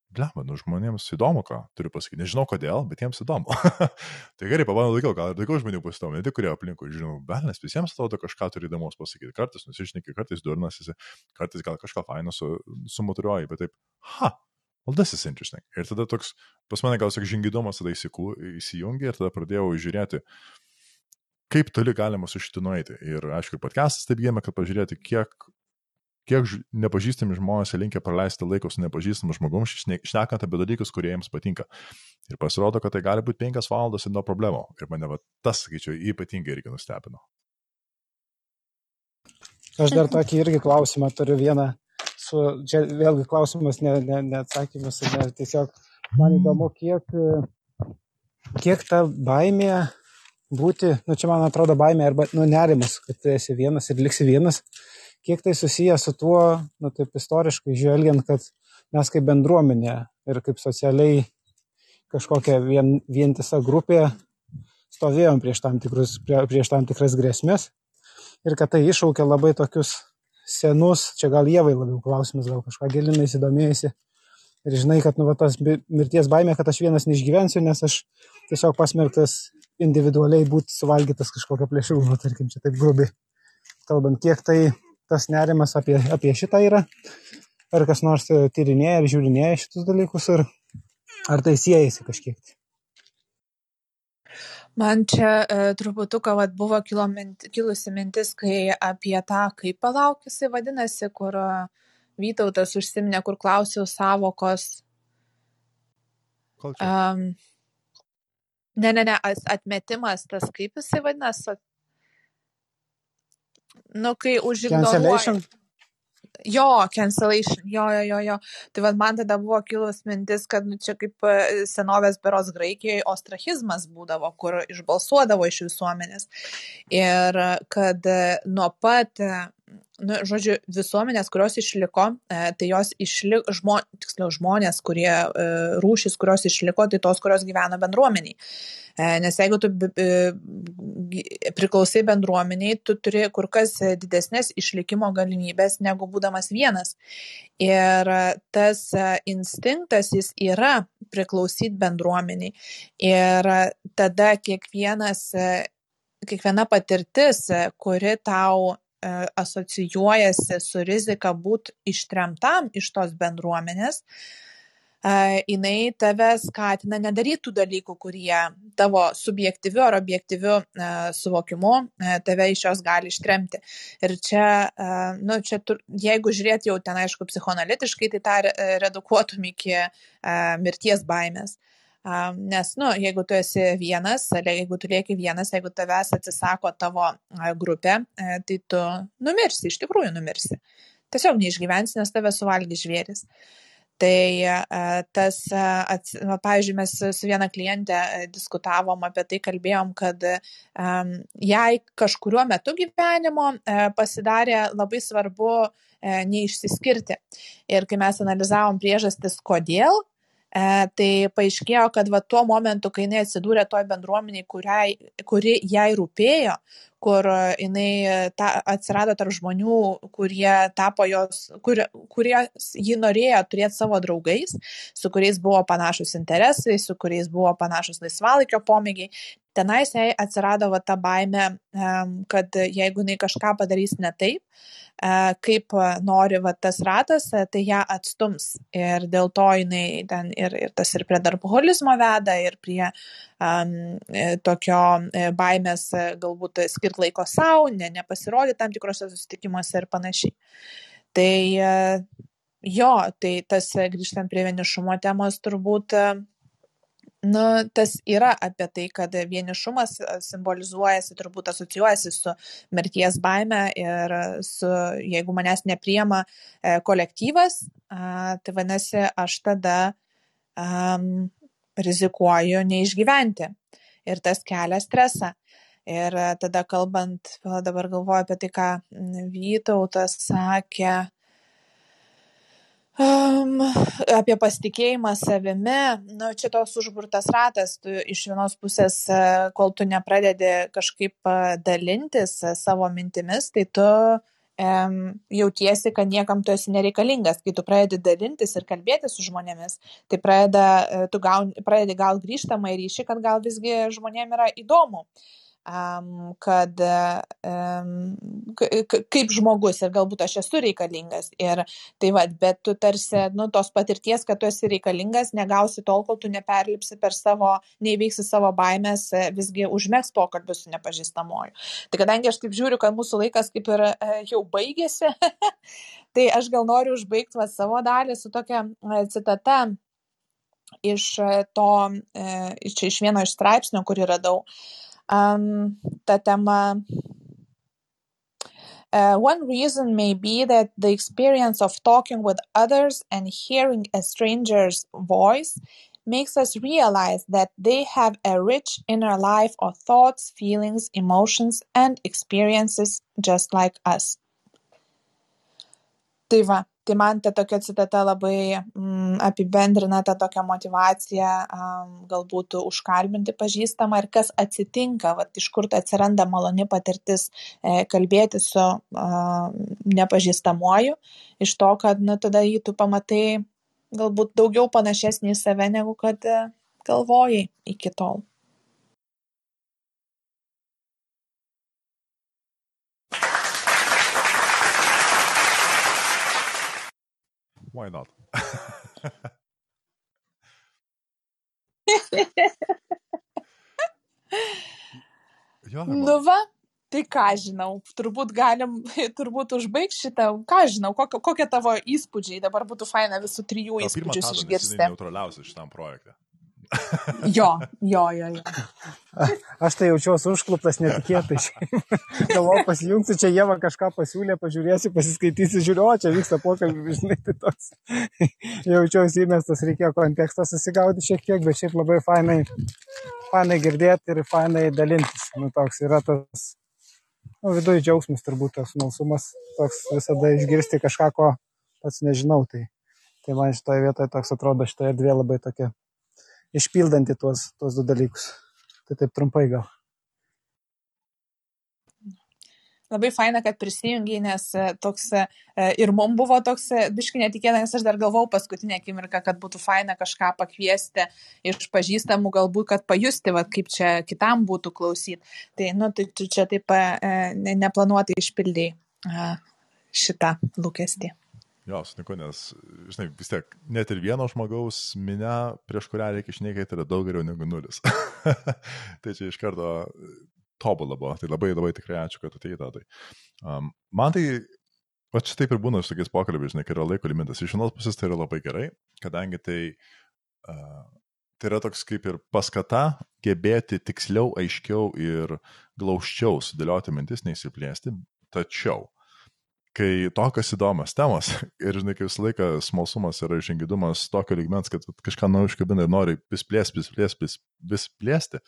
Blemba, nu žmonėms įdomu, ką turiu pasakyti. Nežinau kodėl, bet jiems įdomu. tai gerai, pabandau daugiau, gal ir daugiau žmonių pasidomu, ne tik kurie aplinkui, žinau, belnes visiems atrodo kažką turi įdomus pasakyti. Kartais nusišneki, kartais durnasi, kartais gal kažką faino su, sumuturiuoji, bet taip, ha, well, this is interesting. Ir tada toks, pas mane gal sak žingidumas tada įsikū, įsijungia ir tada pradėjau žiūrėti, kaip toli galima su šitu nueiti. Ir aišku, podcastas taip gėmė, kad pažiūrėti, kiek kiek nepažįstami žmonės linkia praleisti laiko su nepažįstamu žmogumi, šnekant apie dalykus, kurie jiems patinka. Ir pasirodo, kad tai gali būti penkias valandas ir nuo problemų. Ir mane va, tas, sakyčiau, ypatingai irgi nustebino. Aš dar tokį irgi klausimą turiu vieną. Su, čia vėlgi klausimas, ne, ne, ne atsakymas, ne, tiesiog man įdomu, kiek, kiek ta baimė būti, nu čia man atrodo baimė arba nu, nerimas, kad tu esi vienas ir liksi vienas, kiek tai susiję su tuo, nu taip istoriškai žvelgiant, kad mes kaip bendruomenė ir kaip socialiai kažkokia vien, vientisa grupė stovėjom prieš tam, tikrus, prie, prieš tam tikras grėsmės ir kad tai iššaukia labai tokius senus, čia gal Jėvai labiau klausimas, gal kažką gilinai įsidomėjusi. Ir žinai, kad nu, va, tas mirties baimė, kad aš vienas neišgyvensiu, nes aš tiesiog pasmerktas individualiai būti suvalgytas kažkokią plėšrūną, tarkim, čia taip grubiai kalbant, kiek tai tas nerimas apie, apie šitą yra, ar kas nors tyrinėja ir žiūrinėja šitus dalykus, ir ar tai siejasi kažkiek. Man čia e, truputuką vat, buvo mint, kilusi mintis, kai apie tą, kaip palaukisi vadinasi, kur e, Vytautas užsiminė, kur klausiau savokos. Um, ne, ne, ne, atmetimas, tas kaip jisai vadinasi, nu, kai užignoruoji. Jo, cancellation, jo, jo, jo, jo. Tai vad man tada buvo kilus mintis, kad nu, čia kaip e, senovės beros Graikijoje ostrachizmas būdavo, kur išbalsuodavo iš visuomenės. Ir kad e, nuo pat nu, žodžiu, visuomenės, kurios išliko, e, tai jos išliko, žmo, tiksliau žmonės, kurie e, rūšis, kurios išliko, tai tos, kurios gyvena bendruomeniai. E, nes jeigu tu priklausai bendruomeniai, tu turi kur kas didesnės išlikimo galimybės negu būdamas vienas. Ir tas instinktas jis yra priklausyti bendruomeniai. Ir tada kiekvienas kiekviena patirtis, kuri tau asocijuojasi su rizika būti ištremtam iš tos bendruomenės, e, jinai tave skatina nedaryti tų dalykų, kurie tavo subjektyviu ar objektyviu e, suvokimu tave iš jos gali ištremti. Ir čia, nu, čia jeigu žiūrėt jau ten, aišku, psichoanalitiškai, tai tą redukuotum iki mirties baimės. Nes, nu, jeigu tu esi vienas, jeigu tu lieki vienas, jeigu tavęs atsisako tavo grupė, e, tai tu numirsi, iš tikrųjų numirsi. Tiesiog neišgyvensi, nes tave suvalgy žvėris. Tai e, tas, va, pavyzdžiui, mes su viena klientė e, diskutavom apie tai, kalbėjom, kad jai kažkuriuo metu gyvenimo pasidarė labai svarbu neišsiskirti. Ir kai mes analizavom priežastis, kodėl, E, tai paaiškėjo, kad va tuo momentu, kai jinai atsidūrė toj bendruomeniai, kuriai, kuri jai rūpėjo, kur jinai ta, atsirado tarp žmonių, kurie tapo jos, kur, kurie ji norėjo turėti savo draugais, su kuriais buvo panašus interesai, su kuriais buvo panašus laisvalaikio pomėgiai. Tenais jai atsirado va ta baime, kad jeigu jinai kažką padarys ne taip, kaip nori va, tas ratas, tai ją atstums. Ir dėl to jinai ten ir, ir tas ir prie darboholizmo veda, ir prie um, tokio e, baimės galbūt skirti laiko savo, ne, nepasirodyti tam tikrose susitikimuose ir panašiai. Tai jo, tai tas grįžtant prie vienišumo temos turbūt nu, tas yra apie tai, kad vienišumas simbolizuojasi, turbūt asocijuojasi su mirties baime ir su, jeigu manęs nepriema e, kolektyvas, tai vadinasi, aš tada um, rizikuoju neišgyventi. Ir tas kelia stresą. Ir tada kalbant, dabar galvoju apie tai, ką Vytautas sakė, Um, apie pasitikėjimą savimi, nu, čia toks užburtas ratas, tu iš vienos pusės, e, kol tu nepradedi kažkaip e, dalintis e, savo mintimis, tai tu um, jautiesi, kad niekam tu esi nereikalingas. Kai tu pradedi dalintis ir kalbėti su žmonėmis, tai pradeda, tu gauni, pradedi gal grįžtamą ryšį, kad gal visgi žmonėm yra įdomu. Uh, kad kaip žmogus ir galbūt aš esu reikalingas. Ir tai vad, bet tu tarsi, nu, tos patirties, kad tu esi reikalingas, negausi tol, kol tu neperlipsi per savo, neįveiksi savo baimės, e, visgi užmėgs pokalbius su nepažįstamoju. Tai kadangi aš taip žiūriu, kad mūsų laikas kaip ir e, jau baigėsi, tai aš gal noriu užbaigti va, savo dalį su tokia e, citata iš to, iš, iš vieno iš straipsnių, kurį radau. Uh, um, ta tema. Uh, one reason may be that the experience of talking with others and hearing a stranger's voice makes us realize that they have a rich inner life of thoughts, feelings, emotions, and experiences just like us. Va, tai man ta tokia citata labai mm, apibendrina tą tokią motyvaciją um, galbūt užkalbinti pažįstamą ir kas atsitinka, vat, iš kur atsiranda maloni patirtis e, kalbėti su uh, nepažįstamuoju, iš to, kad nu, tada jį tu pamatai galbūt daugiau panašesnį į save, negu kad e, galvojai iki tol. Why not? jo, nu va, tai ką žinau, turbūt galim, turbūt užbaig šitą, ką žinau, kokie, kokie tavo įspūdžiai, dabar būtų faina visų trijų įspūdžius išgirsti. Tai neutraliausias šitam projekte. Jo, jo, jo, jo. Aš tai jaučiuosi užkluptas netikėtai. Galvoju, pasijungsiu, čia Jėva kažką pasiūlė, pažiūrėsiu, pasiskaitysiu, žiūriu, o čia vyksta pokalbis, žinai, tai toks. Jaučiausi įmestas, reikėjo kontekstą susigaudyti šiek tiek, bet šiaip labai fainai, fainai girdėti ir fainai dalintis. Nu, toks yra tas, nu, viduje džiaugsmas turbūt tas smalsumas, toks visada išgirsti kažką, ko pats nežinau. Tai, tai man šitoje vietoje toks atrodo, šitoje erdvė labai tokia išpildanti tuos, tuos du dalykus. Tai taip trumpai gal. Labai faina, kad prisijungiai, nes e, toks e, ir mums buvo toks e, biški netikėta, nes aš dar galvau paskutinę akimirką, kad būtų faina kažką pakviesti iš pažįstamų, galbūt, kad pajusti, va, kaip čia kitam būtų klausyti. Tai, nu, tai čia taip neplanuotai išpildėjai šitą lūkestį. Jo, sutinku, nes, žinai, vis tiek, net ir vieno žmogaus minę, prieš kurią reikia išnekėti, yra daug geriau negu nulis. tai čia iš karto tobulą buvo. Tai labai labai tikrai ačiū, kad atėjai tai. Um, man tai, va čia taip ir būna su tokiais pokalbiais, žinai, kai yra laiko limitas. Iš vienos pusės tai yra labai gerai, kadangi tai, uh, tai yra toks kaip ir paskata gebėti tiksliau, aiškiau ir glaučiau sudėlioti mintis, neįsiplėsti. Tačiau kai tokios įdomios temos ir, žinai, kai visą laiką smalsumas yra žingidumas tokio lygmens, kad kažką naujo iškabina ir nori vis plėsti, vis plėsti, vis, plėsti.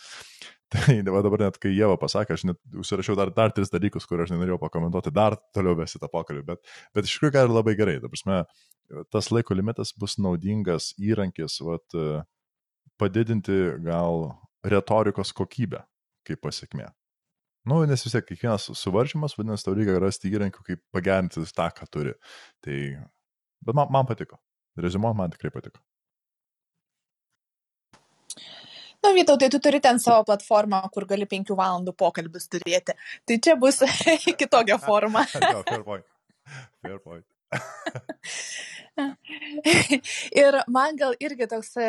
Tai va dabar net kai Jėva pasakė, aš net užsirašiau dar, dar tris dalykus, kur aš nenorėjau pakomentuoti, dar toliau vesti tą pokalbį, bet, bet iš tikrųjų gali labai gerai. Ta prasme, tas laiko limitas bus naudingas įrankis vat, padidinti gal retorikos kokybę kaip pasiekmė. Nu, nes vis tiek kiekvienas suvaržymas, vadinasi, tau reikia rasti įrankių, kaip pagerinti tą, ką turi. Tai, bet man, man patiko. Rezimuot man tikrai patiko. Na, Vytau, tai tu turi ten savo platformą, kur gali penkių valandų pokalbis turėti. Tai čia bus kitokia forma. fair point. Fair point. Ir man gal irgi toks e,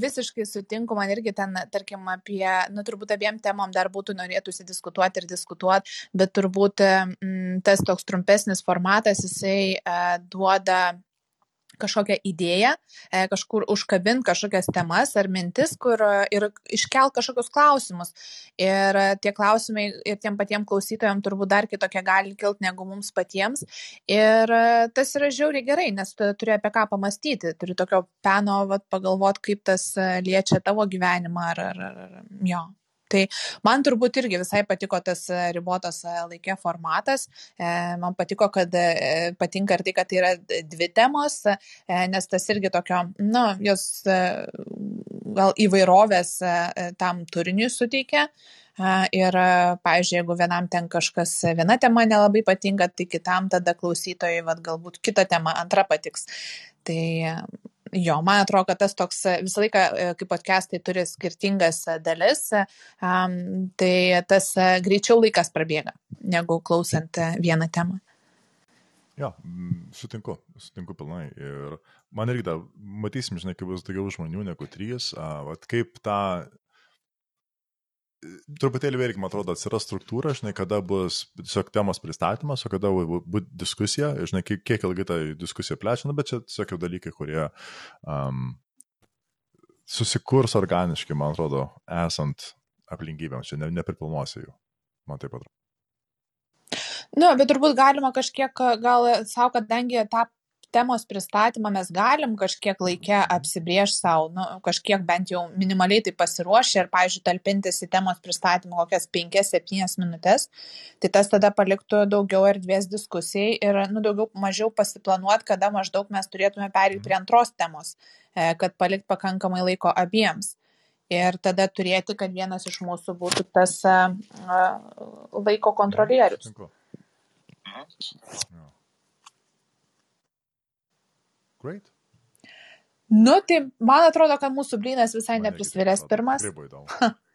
visiškai sutinku, man irgi ten, tarkim, apie, nu, turbūt abiem temom dar būtų norėtųsi diskutuoti ir diskutuoti, bet turbūt m, tas toks trumpesnis formatas, jisai a, e, duoda kažkokią idėją, e, kažkur užkabint kažkokias temas ar mintis, kur e, ir iškelt kažkokius klausimus. Ir e, tie klausimai ir tiem patiem klausytojams turbūt dar kitokie gali kilti negu mums patiems. Ir tas yra žiauriai gerai, nes tu turi apie ką pamastyti, turi tokio peno vat, pagalvoti, kaip tas liečia tavo gyvenimą ar, ar, ar jo. Tai man turbūt irgi visai patiko tas e, ribotas e, laikė formatas. E, man patiko, kad patinka ir tai, kad tai yra dvi temos, nes tas irgi tokio, na, nu, jos gal įvairovės tam turiniui suteikia. Ir, pavyzdžiui, jeigu vienam ten kažkas viena tema nelabai patinka, tai kitam tada klausytojai, vad galbūt kita tema antra patiks. Tai Jo, man atrodo, kad tas toks visą laiką, e, kaip podcastai turi skirtingas e, dalis, tai tas greičiau laikas prabėga, negu klausant vieną temą. Jo, sutinku, sutinku pilnai. Ir man irgi da, matysim, žinai, kaip bus daugiau žmonių negu trys, uh, kaip tą truputėlį vėlgi, man atrodo, atsiras struktūra, žinai, kada bus tiesiog temos pristatymas, o kada bus diskusija, žinai, kiek, kiek ilgai ta diskusija plečiama, bet čia tiesiog jau dalykai, kurie um, susikurs organiškai, man atrodo, esant aplinkybėms, čia ne, nepripilnuosiu jų, man taip atrodo. Nu, bet turbūt galima kažkiek, gal savo, kadangi tą temos pristatymą mes galim kažkiek laike apsibrėžt sau nu kažkiek bent jau minimaliai tai pasiruošę ir pavyzdžiui talpintis į temos pristatymą kokias penkias septynias minutes tai tas tada paliktų daugiau erdvės diskusijai ir nu daugiau mažiau pasiplanuot kada maždaug mes turėtume pereit prie antros temos e, kad palikt pakankamai laiko abiems ir tada turėti, kad vienas iš mūsų būtų tas uh, laiko kontrolierius. Ja. Great. Nu, tai man atrodo, kad mūsų blynas visai neprisviręs pirmas.